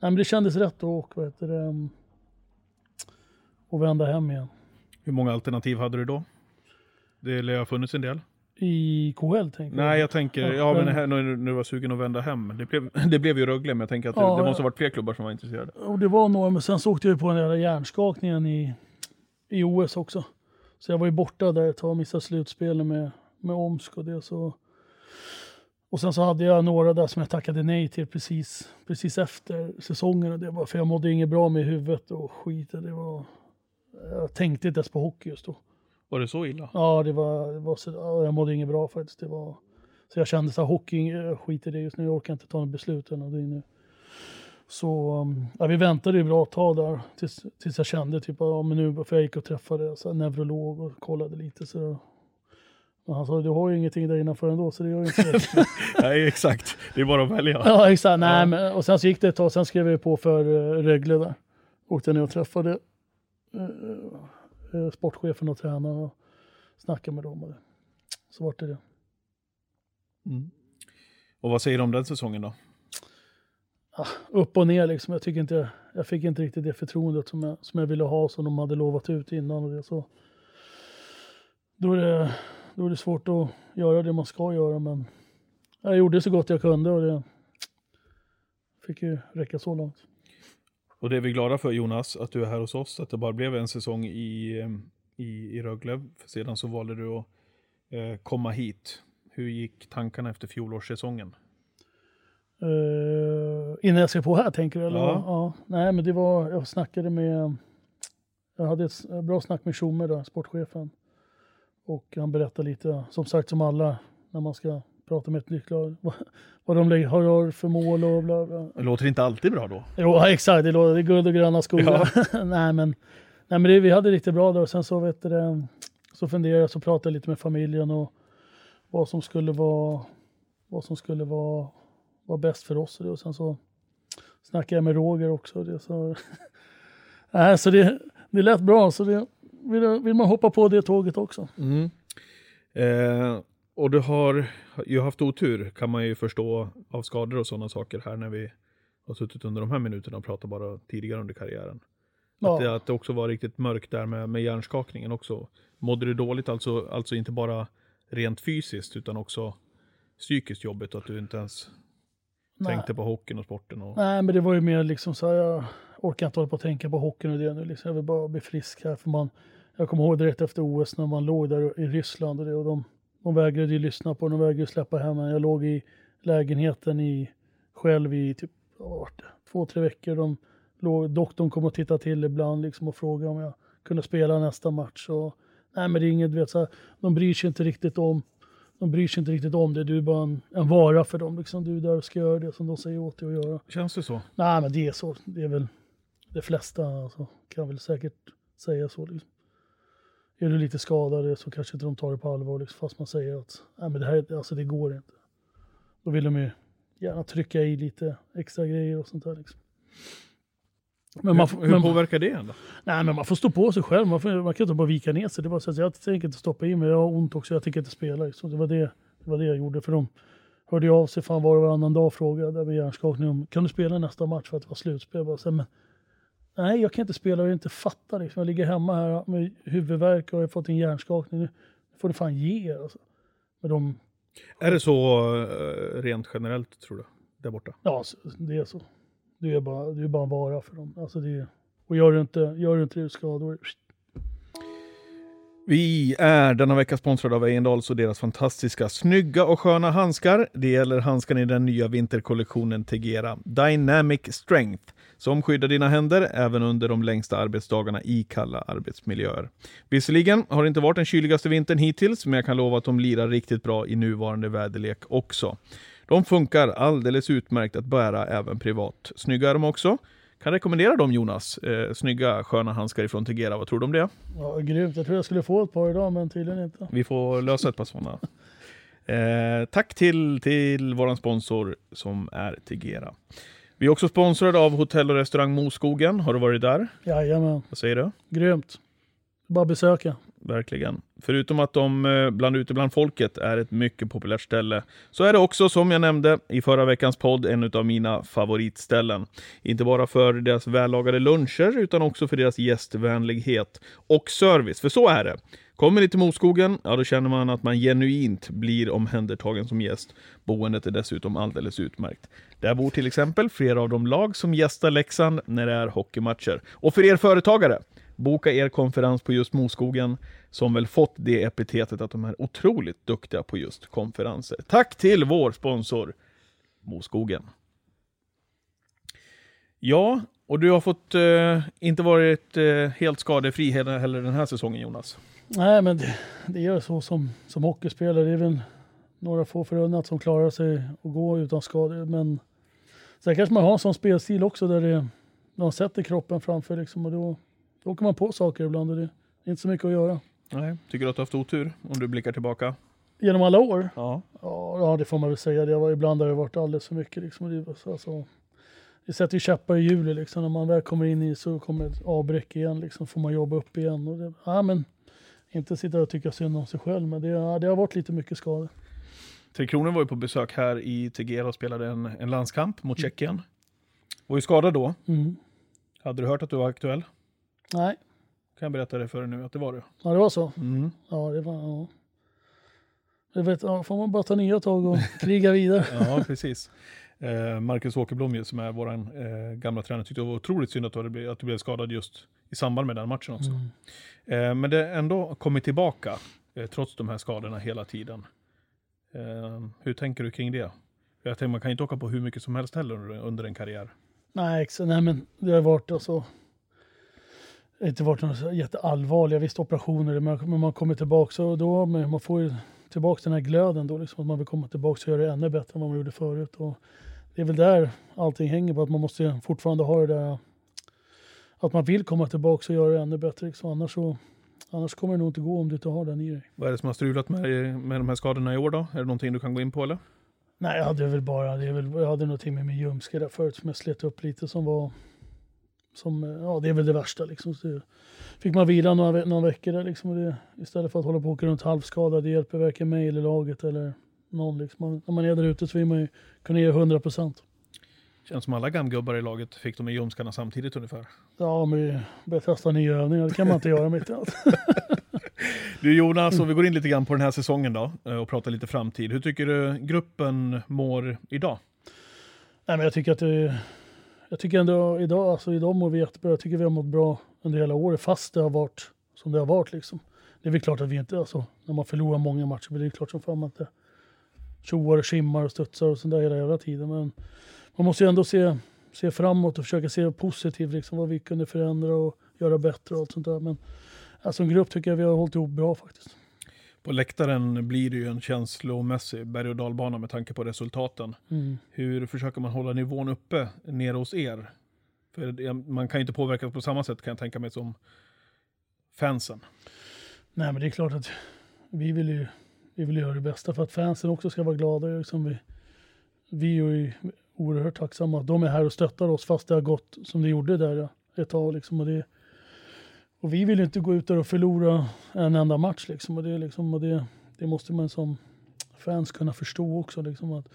S3: nej men det kändes rätt att åka, vad heter det, och vända hem igen.
S1: Hur många alternativ hade du då? Det lär ha funnits en del.
S3: I KL tänker
S1: Nej, jag tänker,
S3: Ja,
S1: ja men här, när när du var sugen att vända hem. Det blev, det blev ju Rögle, men jag tänker att det,
S3: Ja,
S1: det måste
S3: ja.
S1: ha varit fler klubbar som var intresserade.
S3: Och det var några, men sen så åkte jag ju på den där hjärnskakningen i, i OS också. Så jag var ju borta där ett tag, missade slutspelet med, med Omsk och det. Så. Och sen så hade jag några där som jag tackade nej till precis, precis efter säsongen. Och det var, för jag mådde inget bra med huvudet och skit. och Det var, jag tänkte inte ens på hockey just då.
S1: Var det så illa?
S3: Ja, det var, det var så, ja, jag mådde inget bra faktiskt. Det var, så jag kände så här, hockey, jag skiter i det just nu. Jag orkar inte ta något beslut eller någonting nu. Så um, ja, vi väntade ju bra tag där tills, tills jag kände typ, ja, men nu, för jag gick och träffade så här, neurolog och kollade lite. Så, men han sa, du har ju ingenting där innanför ändå så det gör ju inte det.
S1: Nej, exakt. Det är bara att välja.
S3: ja, exakt. Nej, men, och sen så gick det ett tag, sen skrev jag på för uh, Rögle där. Åkte ner och träffade eh, eh, sportchefen och tränaren och snackade med dem. Och det. Så vart det det.
S1: Mm. Och vad säger du om den säsongen då?
S3: Ah, upp och ner liksom. Jag tycker inte, jag fick inte riktigt det förtroendet som jag, som jag ville ha, som de hade lovat ut innan och det så. Då är det, då är det svårt att göra det man ska göra, men jag gjorde så gott jag kunde och det fick ju räcka så långt.
S1: Och det är vi glada för Jonas, att du är här hos oss, att det bara blev en säsong i, eh, i, i Rögle. För sedan så valde du att eh, komma hit. Hur gick tankarna efter fjolårssäsongen?
S3: Uh, innan jag skrev på här tänker du? Eller?
S1: Ja.
S3: Ja. Nej, men det var, jag snackade med, jag hade ett bra snack med Tjomme då, sportchefen. Och han berättade lite, som sagt som alla, när man ska prata med ett nytt lag, vad, vad de har för mål och bla bla.
S1: Det låter inte alltid bra då.
S3: Jo, ja, exakt, det låter det är guld och gröna skogar. nej, men, nej, men det, vi hade riktigt bra där och sen så, vet du, så funderade jag, så pratade jag lite med familjen och vad som skulle vara, vad som skulle vara, vara bäst för oss. Och, det, och sen så snackade jag med Roger också. Och det, så nej, så det, det lät bra, så det, vill, vill man hoppa på det tåget också.
S1: Eh, och du har ju haft otur, kan man ju förstå, av skador och sådana saker här när vi har suttit under de här minuterna och pratat bara tidigare under karriären. Att, det,
S3: Ja,
S1: att det också var riktigt mörkt där med, med hjärnskakningen också. Mådde du dåligt, alltså, alltså inte bara rent fysiskt utan också psykiskt jobbigt och att du inte ens tänkte på hockeyn och sporten? Och...
S3: Nej, men det var ju mer liksom så här, jag orkar inte hålla på att tänka på hockeyn och det nu. Liksom. Jag vill bara bli frisk här. För man, jag kommer ihåg direkt efter OS när man låg där i Ryssland och, det, och de, de vägrade ju lyssna på de vägrade ju släppa hem. Jag låg i lägenheten i, själv i typ, det, två, tre veckor. De låg, doktorn kom och tittade till ibland liksom och frågade om jag kunde spela nästa match. Och, nej, men det är inget, vet, så här, de bryr sig inte riktigt om de bryr sig inte riktigt om det. Du är bara en, en vara för dem. Liksom. Du är där och ska göra det som de säger åt dig att göra.
S1: Känns det så?
S3: Nej, men det är så. Det är väl de flesta alltså, kan väl säkert säga så. Liksom. Är du lite skadad så kanske inte de tar det på allvar, liksom, fast man säger att Nej, men det, här, alltså, det går inte. Då vill de ju gärna trycka i lite extra grejer och sånt där. Liksom.
S1: Men man, hur, hur påverkar det då?
S3: Nej, men man får stå på sig själv. Man, får, man kan inte bara vika ner sig. Det var så att jag tänker inte stoppa in mig. Jag har ont också. Jag tänker inte spela. Så det var det, det var det jag gjorde. För de hörde av sig fan var och varannan dag och frågade med hjärnskakning om kan du spela nästa match för att det var slutspel. Jag bara, så, men, nej, jag kan inte spela jag inte fattar. Liksom. Jag ligger hemma här med huvudvärk och jag har fått en hjärnskakning. Nu får du fan ge er. Alltså. Men de,
S1: är det så uh, rent generellt tror du? Där borta?
S3: Ja, det är så. Du är bara, du är bara en vara för dem. Alltså det, och gör du inte, gör du inte det ska då
S1: vi är denna vecka sponsrade av Egendals och deras fantastiska snygga och sköna handskar. Det gäller handskarna i den nya vinterkollektionen Tegera Dynamic Strength som skyddar dina händer även under de längsta arbetsdagarna i kalla arbetsmiljöer. Visserligen har det inte varit den kyligaste vintern hittills, men jag kan lova att de lirar riktigt bra i nuvarande väderlek också. De funkar alldeles utmärkt att bära även privat. Snygga är de också. Kan rekommendera dem Jonas. Eh, snygga sköna handskar ifrån Tegera. Vad tror du om det?
S3: Ja, grymt. Jag tror jag skulle få ett par idag men tydligen inte.
S1: Vi får lösa ett par sådana. Eh, tack till, till vår sponsor som är Tegera. Vi är också sponsrade av hotell och restaurang Moskogen. Har du varit där?
S3: Jajamän.
S1: Vad säger du?
S3: Grymt. Bara besöka
S1: verkligen. Förutom att de eh, bland ute bland folket är ett mycket populärt ställe, så är det också, som jag nämnde i förra veckans podd, en av mina favoritställen. Inte bara för deras vällagade luncher, utan också för deras gästvänlighet och service. För så är det. Kommer ni till Moskogen, ja då känner man att man genuint blir omhändertagen som gäst. Boendet är dessutom alldeles utmärkt. Där bor till exempel flera av de lag som gästar Leksand när det är hockeymatcher. Och för er företagare, Boka er konferens på just Moskogen, som väl fått det epitetet att de är otroligt duktiga på just konferenser. Tack till vår sponsor Moskogen. Ja, och du har fått eh, inte varit eh, helt skadefri heller den här säsongen Jonas.
S3: Nej, men det, det är så som, som hockeyspelare. Det är väl några få förunnat som klarar sig och gå utan skador. Men sen kanske man har en sån spelstil också där det, man sätter kroppen framför liksom och då, då åker man på saker ibland och det är inte så mycket att göra.
S1: Nej. Tycker du att du har haft otur om du blickar tillbaka?
S3: Genom alla år?
S1: Ja.
S3: Ja, det får man väl säga. Det var, ibland har det varit alldeles för mycket. Liksom. Det, alltså, det sätter ju käppar i hjulet. Liksom. När man väl kommer in i så kommer ett avbräck igen. Liksom, får man jobba upp igen. Och det, ja, men, inte sitta och tycka synd om sig själv, men det, ja, det har varit lite mycket skador.
S1: Tre Kronor var ju på besök här i Tegera och spelade en, en landskamp mot Tjeckien. Var ju skadad då.
S3: Mm.
S1: Hade du hört att du var aktuell?
S3: Nej.
S1: Kan jag berätta det för dig nu, att det var du.
S3: Ja, det var så?
S1: Mm.
S3: Ja, det var... Ja. Jag vet, ja, får man bara ta nya tag och kriga vidare.
S1: ja, precis. Eh, Marcus Åkerblom som är vår eh, gamla tränare tyckte det var otroligt synd att du, blev, att du blev skadad just i samband med den matchen också.
S3: Mm.
S1: Eh, men det har ändå kommit tillbaka eh, trots de här skadorna hela tiden. Eh, hur tänker du kring det? Jag tänker, man kan inte åka på hur mycket som helst heller under, under en karriär.
S3: Nej, nej, men det har varit alltså det har inte varit några jätteallvarliga, visst operationer, men man kommer tillbaka och då, man får ju tillbaka den här glöden då, liksom, att man vill komma tillbaka och göra det ännu bättre än vad man gjorde förut. Och det är väl där allting hänger på, att man måste fortfarande ha det där, att man vill komma tillbaka och göra det ännu bättre. Liksom. Annars, så, annars kommer det nog inte gå om du inte har den i dig.
S1: Vad är det som har strulat med, med de här skadorna i år då? Är det någonting du kan gå in på eller?
S3: Nej, jag hade väl bara, det är väl, jag hade någonting med min ljumske där förut som jag slet upp lite som var som, ja, det är väl det värsta. Liksom. Så fick man vila några, några veckor där, liksom, och det, istället för att hålla på och åka runt halvskadad. Det hjälper varken mig eller laget eller någon. Liksom. Man, när man är där ute så vill man ju kunna ge 100 procent.
S1: Känns som alla gamgubbar i laget fick de i ljumskarna samtidigt ungefär.
S3: Ja, men vi började testa nya övningar. Det kan man inte göra mitt i allt.
S1: Du Jonas, om vi går in lite grann på den här säsongen då eh, och pratar lite framtid. Hur tycker du gruppen mår idag?
S3: Nej, men jag tycker att det, jag tycker ändå idag, alltså idag mår vi jättebra. Jag tycker vi har mått bra under hela året fast det har varit som det har varit liksom. Det är väl klart att vi inte, alltså när man förlorar många matcher, blir det är klart som fan man inte tjoar och skimmar och studsar och sånt där hela jävla tiden. Men man måste ju ändå se, se framåt och försöka se positivt liksom vad vi kunde förändra och göra bättre och allt sånt där. Men alltså, som grupp tycker jag vi har hållit ihop bra faktiskt.
S1: På läktaren blir det ju en känslomässig berg och dalbana med tanke på resultaten.
S3: Mm.
S1: Hur försöker man hålla nivån uppe nere hos er? För det- man kan ju inte påverkas på samma sätt kan jag tänka mig som fansen.
S3: Nej men det är klart att vi vill ju, vi vill göra det bästa för att fansen också ska vara glada. Liksom vi, vi är ju oerhört tacksamma att de är här och stöttar oss fast det har gått som det gjorde där ett tag. Liksom, och, det, och vi vill ju inte gå ut där och förlora en enda match. Liksom, och det, liksom, och det, det måste man som fans kunna förstå också. Liksom, att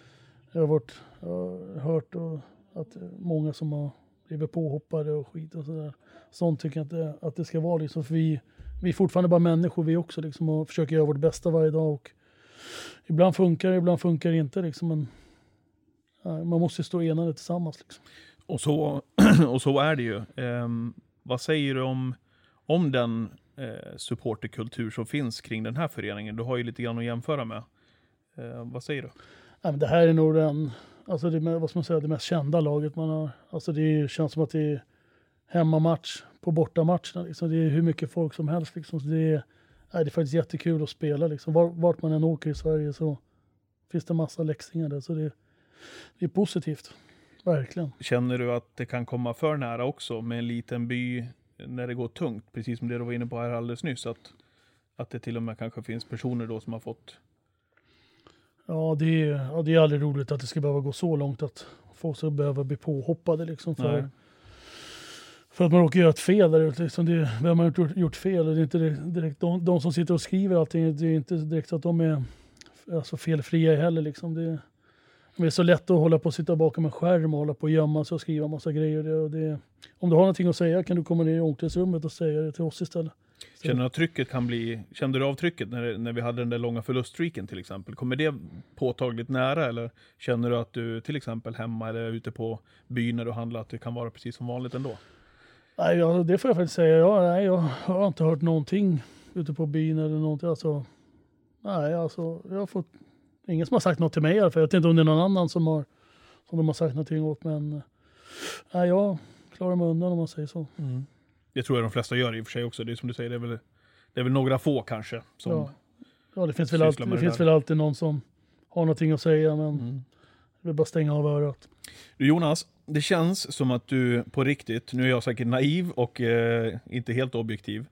S3: jag har, varit, jag har hört och, att många som har blivit påhoppade och skit och sådär. Sånt tycker jag inte att det ska vara. Liksom, för vi, vi är fortfarande bara människor vi också liksom, och försöker göra vårt bästa varje dag. Och ibland funkar det, ibland funkar det inte. Liksom, men, man måste stå enade tillsammans. Liksom.
S1: Och så, och så är det ju. Um, vad säger du om, om den eh, supporterkultur som finns kring den här föreningen? Du har ju lite grann att jämföra med. Eh, vad säger du?
S3: Ja, men det här är nog den, alltså det, vad ska man säga, det mest kända laget man har. Alltså det känns som att det är hemmamatch på bortamatcherna. Liksom. Det är hur mycket folk som helst. Liksom. Så det, är, det är faktiskt jättekul att spela. Liksom. Var, vart man än åker i Sverige så finns det massa läxingar där. Så det, det är positivt. Verkligen.
S1: Känner du att det kan komma för nära också med en liten by när det går tungt? Precis som det du var inne på här alldeles nyss. Att, att det till och med kanske finns personer då som har fått...
S3: Ja det, är, ja, det är aldrig roligt att det ska behöva gå så långt att folk ska behöva bli påhoppade. Liksom, för,
S1: Nej.
S3: För att man råkar göra ett fel där. Liksom det, vem har gjort, gjort fel? Det är inte direkt, direkt de, de som sitter och skriver allting, det är inte direkt så att de är alltså, felfria heller. Liksom. Det, det är så lätt att hålla på och sitta bakom en skärm och hålla på och gömma sig och skriva massa grejer. Och det, om du har någonting att säga kan du komma ner i omklädningsrummet och säga det till oss istället.
S1: Känner du att trycket kan bli... Kände du av trycket när, när vi hade den där långa förluststreaken till exempel? Kommer det påtagligt nära eller känner du att du till exempel hemma eller ute på byn när du handlar att det kan vara precis som vanligt ändå?
S3: Nej, ja, det får jag faktiskt säga. Jag, nej, jag har inte hört någonting ute på byn eller någonting. Alltså, nej, alltså, jag har fått ingen som har sagt något till mig i alla fall. Jag vet inte om det är någon annan som, har, som de har sagt någonting åt. Men nej, jag klarar mig undan om man säger så.
S1: Det tror jag de flesta gör i och för sig också. Det är som du säger, det är väl, det är väl några få kanske. Som,
S3: Ja. Ja, det finns, väl alltid, det
S1: det
S3: finns väl alltid någon som har någonting att säga. Men
S1: Mm.
S3: jag vill bara stänga av örat.
S1: Du Jonas, det känns som att du på riktigt, nu är jag säkert naiv och eh, inte helt objektiv.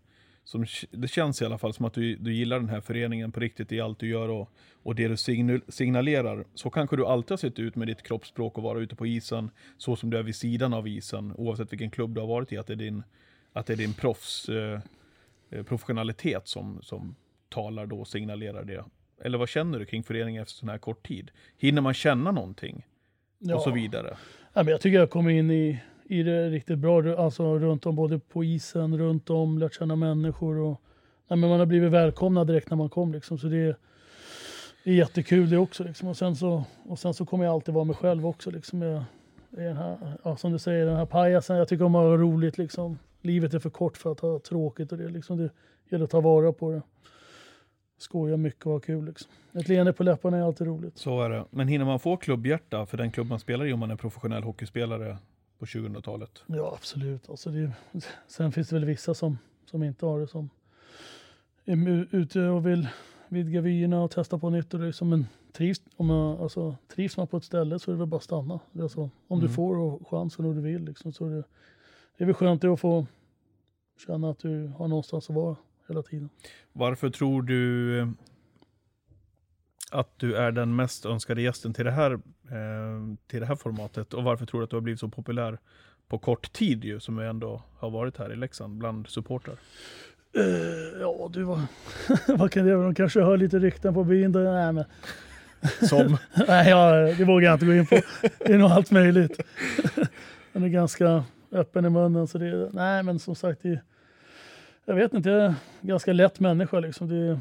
S1: Som, det känns i alla fall som att du, du gillar den här föreningen på riktigt i allt du gör och, och det du signal, signalerar. Så kanske du alltid har sett ut med ditt kroppsspråk och vara ute på isen, så som du är vid sidan av isen, oavsett vilken klubb du har varit i, att det är din, att det är din proffs, eh, eh, professionalitet som, som talar då och signalerar det. Eller vad känner du kring föreningen efter sån här kort tid? Hinner man känna någonting? Och så vidare.
S3: Ja, men jag tycker jag kommer in i, i det riktigt bra. Alltså runt om, både på isen, runt om, lärt känna människor. Och, nej, men man har blivit välkomnad direkt när man kom. Liksom, så det, det är jättekul det också. Liksom. Och, sen så, och sen så kommer jag alltid vara mig själv också. Liksom. Jag, i den här, ja, som du säger, den här pajasen. Jag tycker om att ha roligt. Liksom. Livet är för kort för att ha tråkigt. Och det, liksom, det gäller att ta vara på det. Skoja mycket och ha kul. Liksom. Ett leende på läpparna är alltid roligt.
S1: Så är det. Men hinner man få klubbhjärta för den klubb man spelar i om man är professionell hockeyspelare på 2000-talet?
S3: Ja, absolut. Alltså det, sen finns det väl vissa som, som inte har det som är ute och vill vidga vyerna och testa på nytt. Och liksom, men trivs, om man, alltså, trivs man på ett ställe så är det väl bara att stanna. Alltså, om du
S1: Mm.
S3: får och chansen och du vill. Liksom, så är det, det är väl skönt att få känna att du har någonstans att vara hela tiden.
S1: Varför tror du att du är den mest önskade gästen till det här, eh, till det här formatet? Och varför tror du att du har blivit så populär på kort tid ju, som vi ändå har varit här i Leksand bland supportrar?
S3: Eh, ja, du var, vad kan det vara? De kanske hör lite rykten på byn. Där. Nej, men,
S1: Som,
S3: Nej, ja, det vågar jag inte gå in på. Det är nog allt möjligt. Den är ganska öppen i munnen. Så det, nej, men som sagt, det, Jag vet inte, jag är en ganska lätt människa liksom. Det är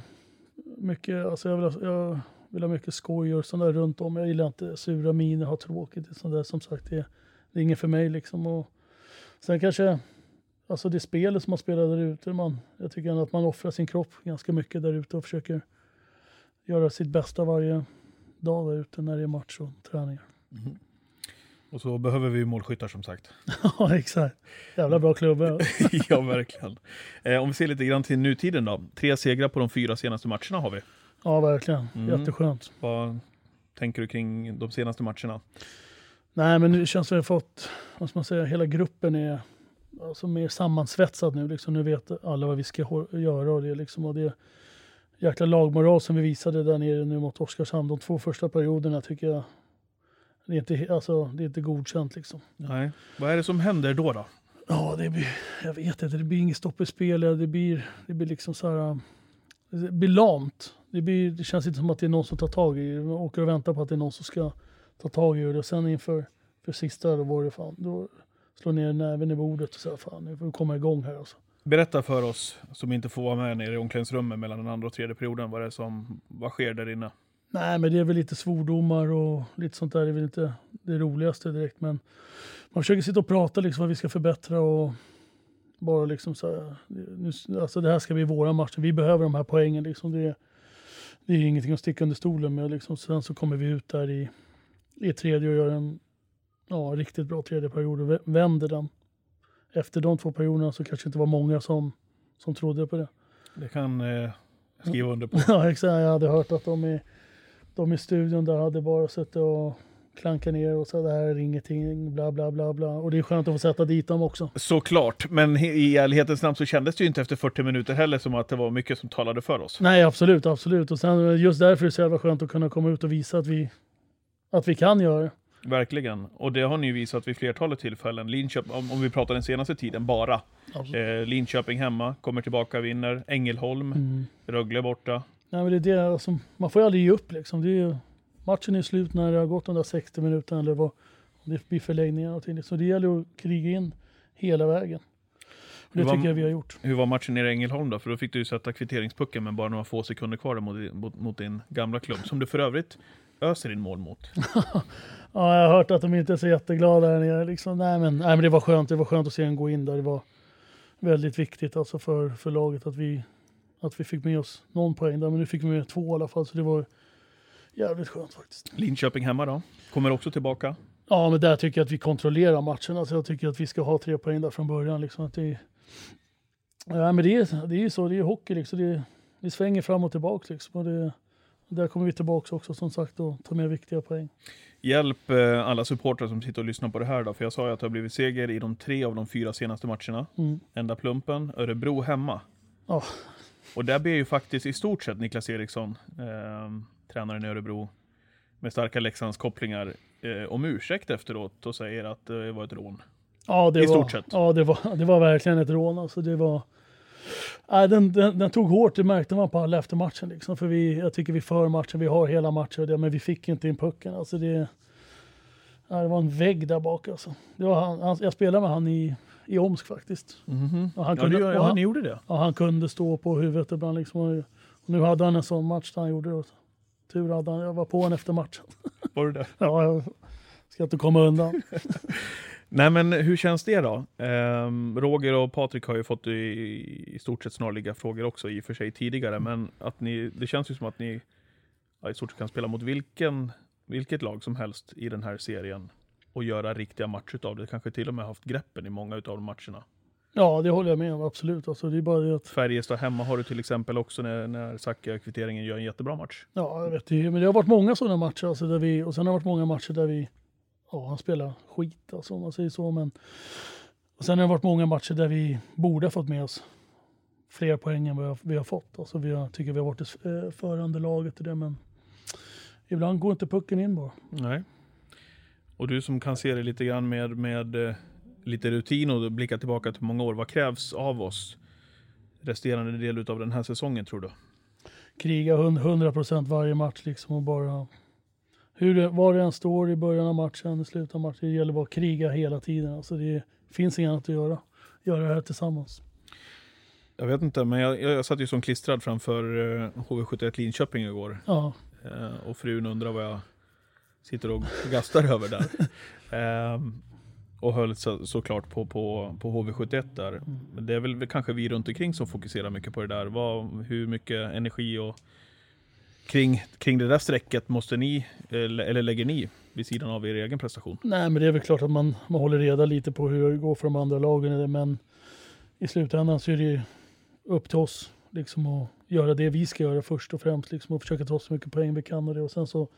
S3: mycket, alltså jag vill, jag vill ha mycket skoj och sånt där runt om. Jag gillar inte sura miner, ha tråkigt. Sånt där. Som sagt, det, det är inget för mig liksom. Och sen kanske, alltså det spelet som man spelar där ute, man, jag tycker ändå att man offrar sin kropp ganska mycket där ute och försöker göra sitt bästa varje dag där ute när det är match och träningar.
S1: Och så behöver vi målskyttar som sagt.
S3: Ja, exakt. Jävla bra klubba.
S1: ja, verkligen. Eh, om vi ser lite grann till nutiden då. Tre segrar på de fyra senaste matcherna har vi.
S3: Ja, verkligen.
S1: Mm.
S3: Jätteskönt.
S1: Vad tänker du kring de senaste matcherna?
S3: Nej, men det känns som att vi har fått, vad ska man säga, hela gruppen är alltså mer sammansvetsad nu. Liksom. Nu vet alla vad vi ska göra och det, liksom, och det jäkla lagmoral som vi visade där nere nu mot Oskarshamn. De två första perioderna tycker jag, det är inte, alltså, det är inte godkänt liksom.
S1: Nej. Vad är det som händer då? då?
S3: Ja, det blir, jag vet inte, det blir inget stopp i spelet. Det blir, det blir liksom så här, det blir lamt. Det, blir, det känns inte som att det är någon som tar tag i det. Man åker och väntar på att det är någon som ska ta tag i det. Och sen inför för sista, då var det fan, då slår ner näven i bordet och säger fan, nu får vi komma igång här alltså.
S1: Berätta för oss som inte får vara med nere i omklädningsrummet mellan den andra och tredje perioden. Vad, det som, vad sker där inne?
S3: Nej, men det är väl lite svordomar och lite sånt där. Det är väl inte det roligaste direkt, men man försöker sitta och prata liksom vad vi ska förbättra och bara liksom så här, nu, alltså det här ska bli våra matcher. Vi behöver de här poängen liksom. Det, det är ingenting att sticka under stolen med liksom. Sen så kommer vi ut där i, i tredje och gör en ja, riktigt bra tredje period och vä- vänder den. Efter de två perioderna så kanske det inte var många som, som trodde på det.
S1: Det kan eh, skriva under på.
S3: Ja, exakt. Jag hade hört att de i, de i studion där hade bara suttit och klankat ner och så det här är ingenting, bla bla bla bla. Och det är skönt att få sätta dit dem också.
S1: Såklart, men i ärlighetens namn så kändes det ju inte efter 40 minuter heller som att det var mycket som talade för oss.
S3: Nej, absolut, absolut. Och sen just därför är det så jävla skönt att kunna komma ut och visa att vi, att vi kan göra det.
S1: Verkligen. Och det har ni ju visat vid flertalet tillfällen. Linköping, om, om vi pratar den senaste tiden, bara. Eh, Linköping hemma, kommer tillbaka, vinner. Ängelholm,
S3: Mm.
S1: Rögle borta.
S3: Nej, men det är det, alltså, man får ju aldrig ge upp liksom. Det är ju, matchen är slut när det har gått de där 60 minuterna eller vad om det blir förlängningar och till. Så det gäller att kriga in hela vägen. Och det
S1: var-
S3: tycker jag vi har gjort.
S1: Hur var matchen nere i Ängelholm då? För då fick du ju sätta kvitteringspucken med bara några få sekunder kvar mot, mot, mot din gamla klubb, som du för övrigt öser in mål mot.
S3: Ja, jag har hört att de inte är så jätteglada där nere. Liksom. Nej, men, nej, men det var skönt. Det var skönt att se en gå in där. Det var väldigt viktigt alltså för, för laget att vi, att vi fick med oss någon poäng där. Men nu fick vi med två i alla fall, så det var jävligt skönt faktiskt.
S1: Linköping hemma då? Kommer också tillbaka.
S3: Ja, men där tycker jag att vi kontrollerar matchen. Alltså, jag tycker att vi ska ha tre poäng där från början. Liksom, att det, ja, men det, är, det är ju så, det är hockey. Liksom. Det, vi svänger fram och tillbaka. Liksom, och det, där kommer vi tillbaka också som sagt och tar med viktiga poäng.
S1: Hjälp eh, alla supportrar som sitter och lyssnar på det här då, för jag sa ju att det har blivit seger i de tre av de fyra senaste matcherna.
S3: Mm.
S1: Enda plumpen, Örebro hemma.
S3: Ja.
S1: Och där ber ju faktiskt i stort sett Niklas Eriksson, eh, tränaren i Örebro, med starka Leksands kopplingar, eh, om ursäkt efteråt och säger att det var ett rån.
S3: Ja, det
S1: I
S3: var,
S1: stort sett.
S3: Ja, det var, det var verkligen ett rån. Alltså, det var, nej, den, den, den tog hårt, det märkte man på alla efter matchen. Liksom, för vi, jag tycker vi för matchen, vi har hela matchen, det, men vi fick inte in pucken. Alltså, det, ja, det var en vägg där bak. Alltså. Det var han, han, jag spelade med han i, i Omsk faktiskt.
S1: Mhm.
S3: Och han,
S1: Ja,
S3: kunde,
S1: det,
S3: och
S1: ja,
S3: han,
S1: ni gjorde det.
S3: ja, han kunde stå på huvudet ibland. Liksom, och, och nu hade han en sån match där han gjorde det. Tur hade han, jag var på honom efter matchen.
S1: Var det det?
S3: Ja, jag ska inte komma undan.
S1: Nej men hur känns det då? Ehm, Roger och Patrik har ju fått i, i stort sett snarliga frågor också i och för sig tidigare, men att ni, det känns ju som att ni ja, i stort sett kan spela mot vilken, vilket lag som helst i den här serien och göra riktiga matcher av det. Kanske till och med haft greppen i många av de matcherna.
S3: Ja, det håller jag med om, absolut. Alltså, det är bara det att
S1: Färjestad hemma har du till exempel också när, när Zacka kvitteringen gör en jättebra match.
S3: Ja, jag vet det. Men det har varit många sådana matcher. Alltså, där vi, och sen har det varit många matcher där vi, ja, han spelar skit alltså, om man säger så. Men, och sen har det varit många matcher där vi borde ha fått med oss fler poäng än vad vi har fått. Alltså, vi har, tycker vi har varit det eh, förande laget i det, men ibland går inte pucken in bara.
S1: Nej. Och du som kan se det lite grann med, med eh, lite rutin och blicka tillbaka till många år. Vad krävs av oss resterande del av den här säsongen tror du?
S3: Kriga hund- 100% varje match liksom och bara hur det, var det än står i början av matchen, i slutet av matchen, det gäller bara att kriga hela tiden. Alltså det finns inget annat att göra. Göra det här tillsammans.
S1: Jag vet inte, men jag, jag satt ju som klistrad framför eh, HV71 Linköping igår.
S3: Ja,
S1: Eh, och frun undrar vad jag sitter och gastar över där. Ehm, och höll så, såklart på, på, på HV71 där. Men det är väl kanske vi runt omkring som fokuserar mycket på det där. Vad, hur mycket energi och kring, kring det där strecket måste ni, eller, eller lägger ni vid sidan av er egen prestation?
S3: nej men det är väl klart att man, man håller reda lite på hur det går för de andra lagen. Men i slutändan så är det ju upp till oss liksom att göra det vi ska göra först och främst. Liksom, och försöka ta så mycket poäng vi kan och det. Och sen så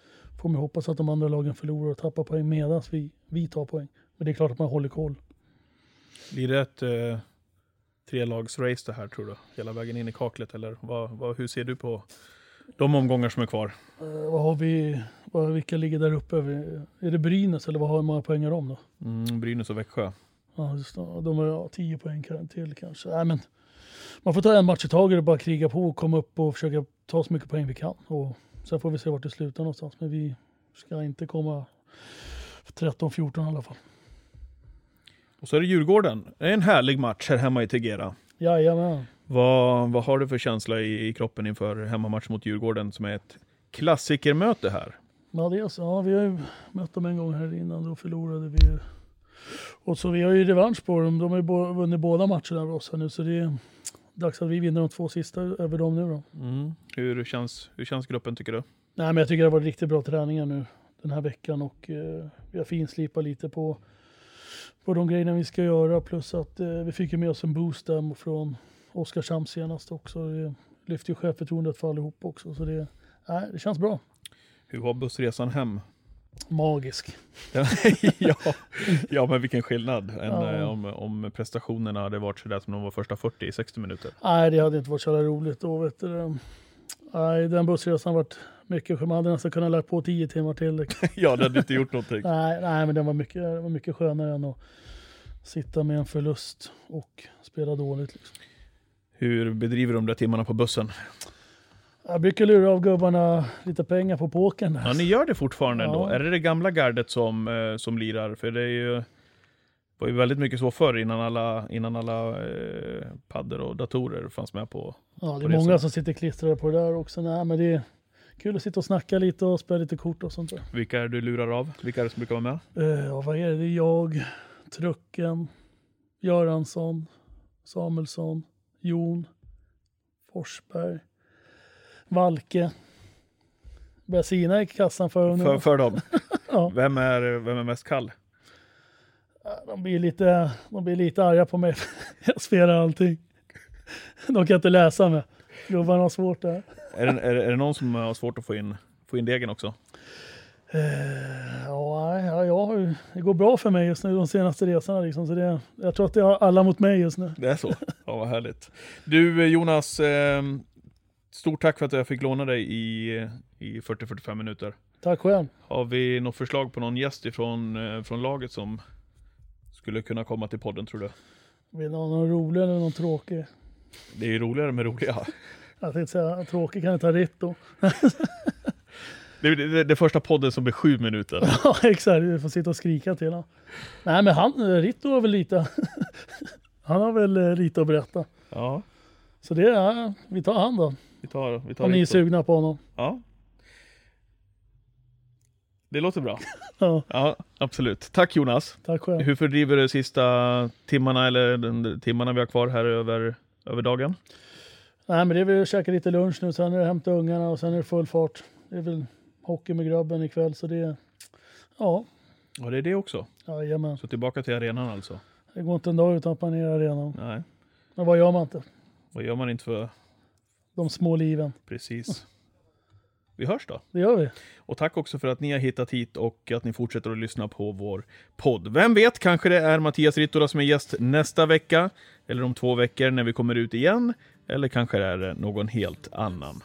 S3: får man hoppas att de andra lagen förlorar och tappar poäng medan vi, vi tar poäng. Men det är klart att man håller koll.
S1: Blir det ett eh, trelagsrace det här tror du? Hela vägen in i kaklet eller vad, vad, hur ser du på de omgångar som är kvar?
S3: Eh, vad har vi, vad, vilka ligger där uppe? Är det Brynäs eller vad har många poäng har de då?
S1: Mm, Brynäs och Växjö.
S3: Ja, just det. De har ja, 10 poäng till kanske. Nej, men man får ta en match i taget och bara kriga på och komma upp och försöka ta så mycket poäng vi kan. Och sen får vi se vart det slutar någonstans. Men vi ska inte komma 13-14 i alla fall.
S1: Och så är det Djurgården. Det är en härlig match här hemma i Tegera.
S3: Jajamän.
S1: Vad, vad har du för känsla i, i kroppen inför hemmamatch mot Djurgården som är ett klassikermöte här?
S3: Ja, det är så. Ja, vi har ju mött dem en gång här innan. Då förlorade vi. Och så vi har ju revansch på dem. De har ju bo- vunnit båda matcherna av oss här nu. Så det är dags att vi vinner de två sista över dem nu då.
S1: Mm. Hur, känns, hur känns gruppen tycker du?
S3: Nej, men jag tycker det har varit riktigt bra träningar nu den här veckan och eh, vi har finslipat lite på, på de grejerna vi ska göra. Plus att eh, vi fick ju med oss en boost där från Oskarshamn senast också. Det lyfter ju självförtroendet för allihop också. Så det, nej, det känns bra.
S1: Hur var bussresan hem?
S3: Magisk.
S1: ja, ja, men vilken skillnad än,
S3: Ja.
S1: eh, om, om prestationerna hade varit sådär som de var första 40 i 60 minuter.
S3: Nej, det hade inte varit så roligt. Då, vet du, nej, den bussresan varit mycket. Man hade nästan kunnat lägga på tio timmar till.
S1: ja, det hade inte gjort någonting.
S3: Nej, nej men den var mycket, det var mycket skönare än att sitta med en förlust och spela dåligt. Liksom.
S1: Hur bedriver de där timmarna på bussen?
S3: Jag brukar lura av gubbarna lite pengar på där.
S1: Ja, ni gör det fortfarande ändå.
S3: Ja.
S1: Är det det gamla gardet som, eh, som lirar? För det är ju, var ju väldigt mycket så förr innan alla, innan alla eh, paddor och datorer fanns med på.
S3: Ja, det
S1: på
S3: är
S1: det
S3: många som sitter klistrade på det där också. Nej, men det kul att sitta och snacka lite och spela lite kort och sånt där.
S1: Vilka är det du lurar av? Vilka är det som brukar vara med?
S3: Uh, ja, vad är det? Det är jag, Trucken, Göransson, Samuelsson, Jon, Forsberg, Valke. Börjar sina i kassan för nu.
S1: För, för dem.
S3: Ja.
S1: Vem är, vem är mest kall?
S3: De blir lite, de blir lite arga på mig. Jag spelar allting. De kan inte läsa mig. Gubbarna har svårt där.
S1: Är det, är, är det någon som har svårt att få in, få in degen också?
S3: Eh, ja, jag det går bra för mig just nu de senaste resorna. Liksom, så det, jag tror att det har alla mot mig just nu.
S1: Det är så? Ja, vad härligt. Du eh, Jonas, eh, stort tack för att jag fick låna dig i, i 40-45 minuter.
S3: Tack själv.
S1: Har vi något förslag på någon gäst ifrån, eh, från laget som skulle kunna komma till podden tror du?
S3: Vill du ha någon rolig eller någon tråkig?
S1: Det är ju roligare med roliga.
S3: Jag tänkte säga tråkig kan ta Ritto.
S1: Det är det, det, det första podden som blir sju minuter.
S3: Ja exakt, vi får sitta och skrika till honom. Nej men han, Ritto har väl lite, han har väl eh, lite att berätta.
S1: Ja,
S3: Så det är, vi tar han då.
S1: vi tar, vi tar
S3: Om ni är sugna på honom.
S1: Ja. Det låter bra.
S3: Ja,
S1: Ja, absolut. Tack Jonas.
S3: tack själv.
S1: Hur fördriver du de sista timmarna eller de timmarna vi har kvar här över, över dagen?
S3: Nej men det är väl att käka lite lunch nu, sen är det hämta ungarna och sen är det full fart. Det är väl hockey med grabben ikväll så det är, ja,
S1: Ja, det är det också.
S3: jajamän.
S1: Så tillbaka till arenan alltså.
S3: Det går inte en dag utan att man är i arenan.
S1: Nej,
S3: Men vad gör man inte?
S1: vad gör man inte för
S3: De små liven.
S1: precis? Vi hörs då.
S3: Det gör vi.
S1: Och tack också för att ni har hittat hit och att ni fortsätter att lyssna på vår podd. Vem vet, kanske det är Mattias Rittola som är gäst nästa vecka, eller om två veckor när vi kommer ut igen, eller kanske är det någon helt annan.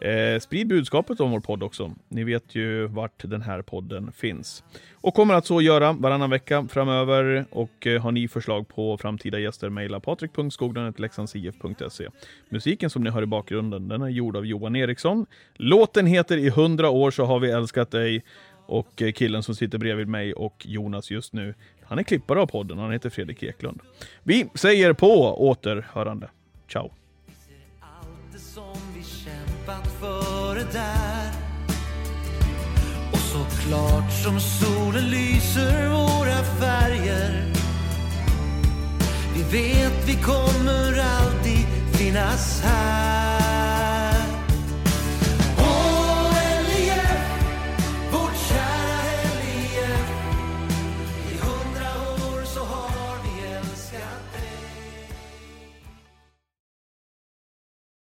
S1: Eh, sprid budskapet om vår podd också. Ni vet ju vart den här podden finns. Och kommer att så göra varannan vecka framöver. Och eh, har ni förslag på framtida gäster, mejla Patrik.skoglund.leksandsif.se. Musiken som ni hör i bakgrunden, den är gjord av Johan Eriksson. Låten heter I hundra år så har vi älskat dig. Och eh, killen som sitter bredvid mig och Jonas just nu, han är klippare av podden, han heter Fredrik Eklund. Vi säger på återhörande. Ciao!
S2: Där. Och så klart som solen lyser våra färger. Vi vet vi kommer alltid finnas här.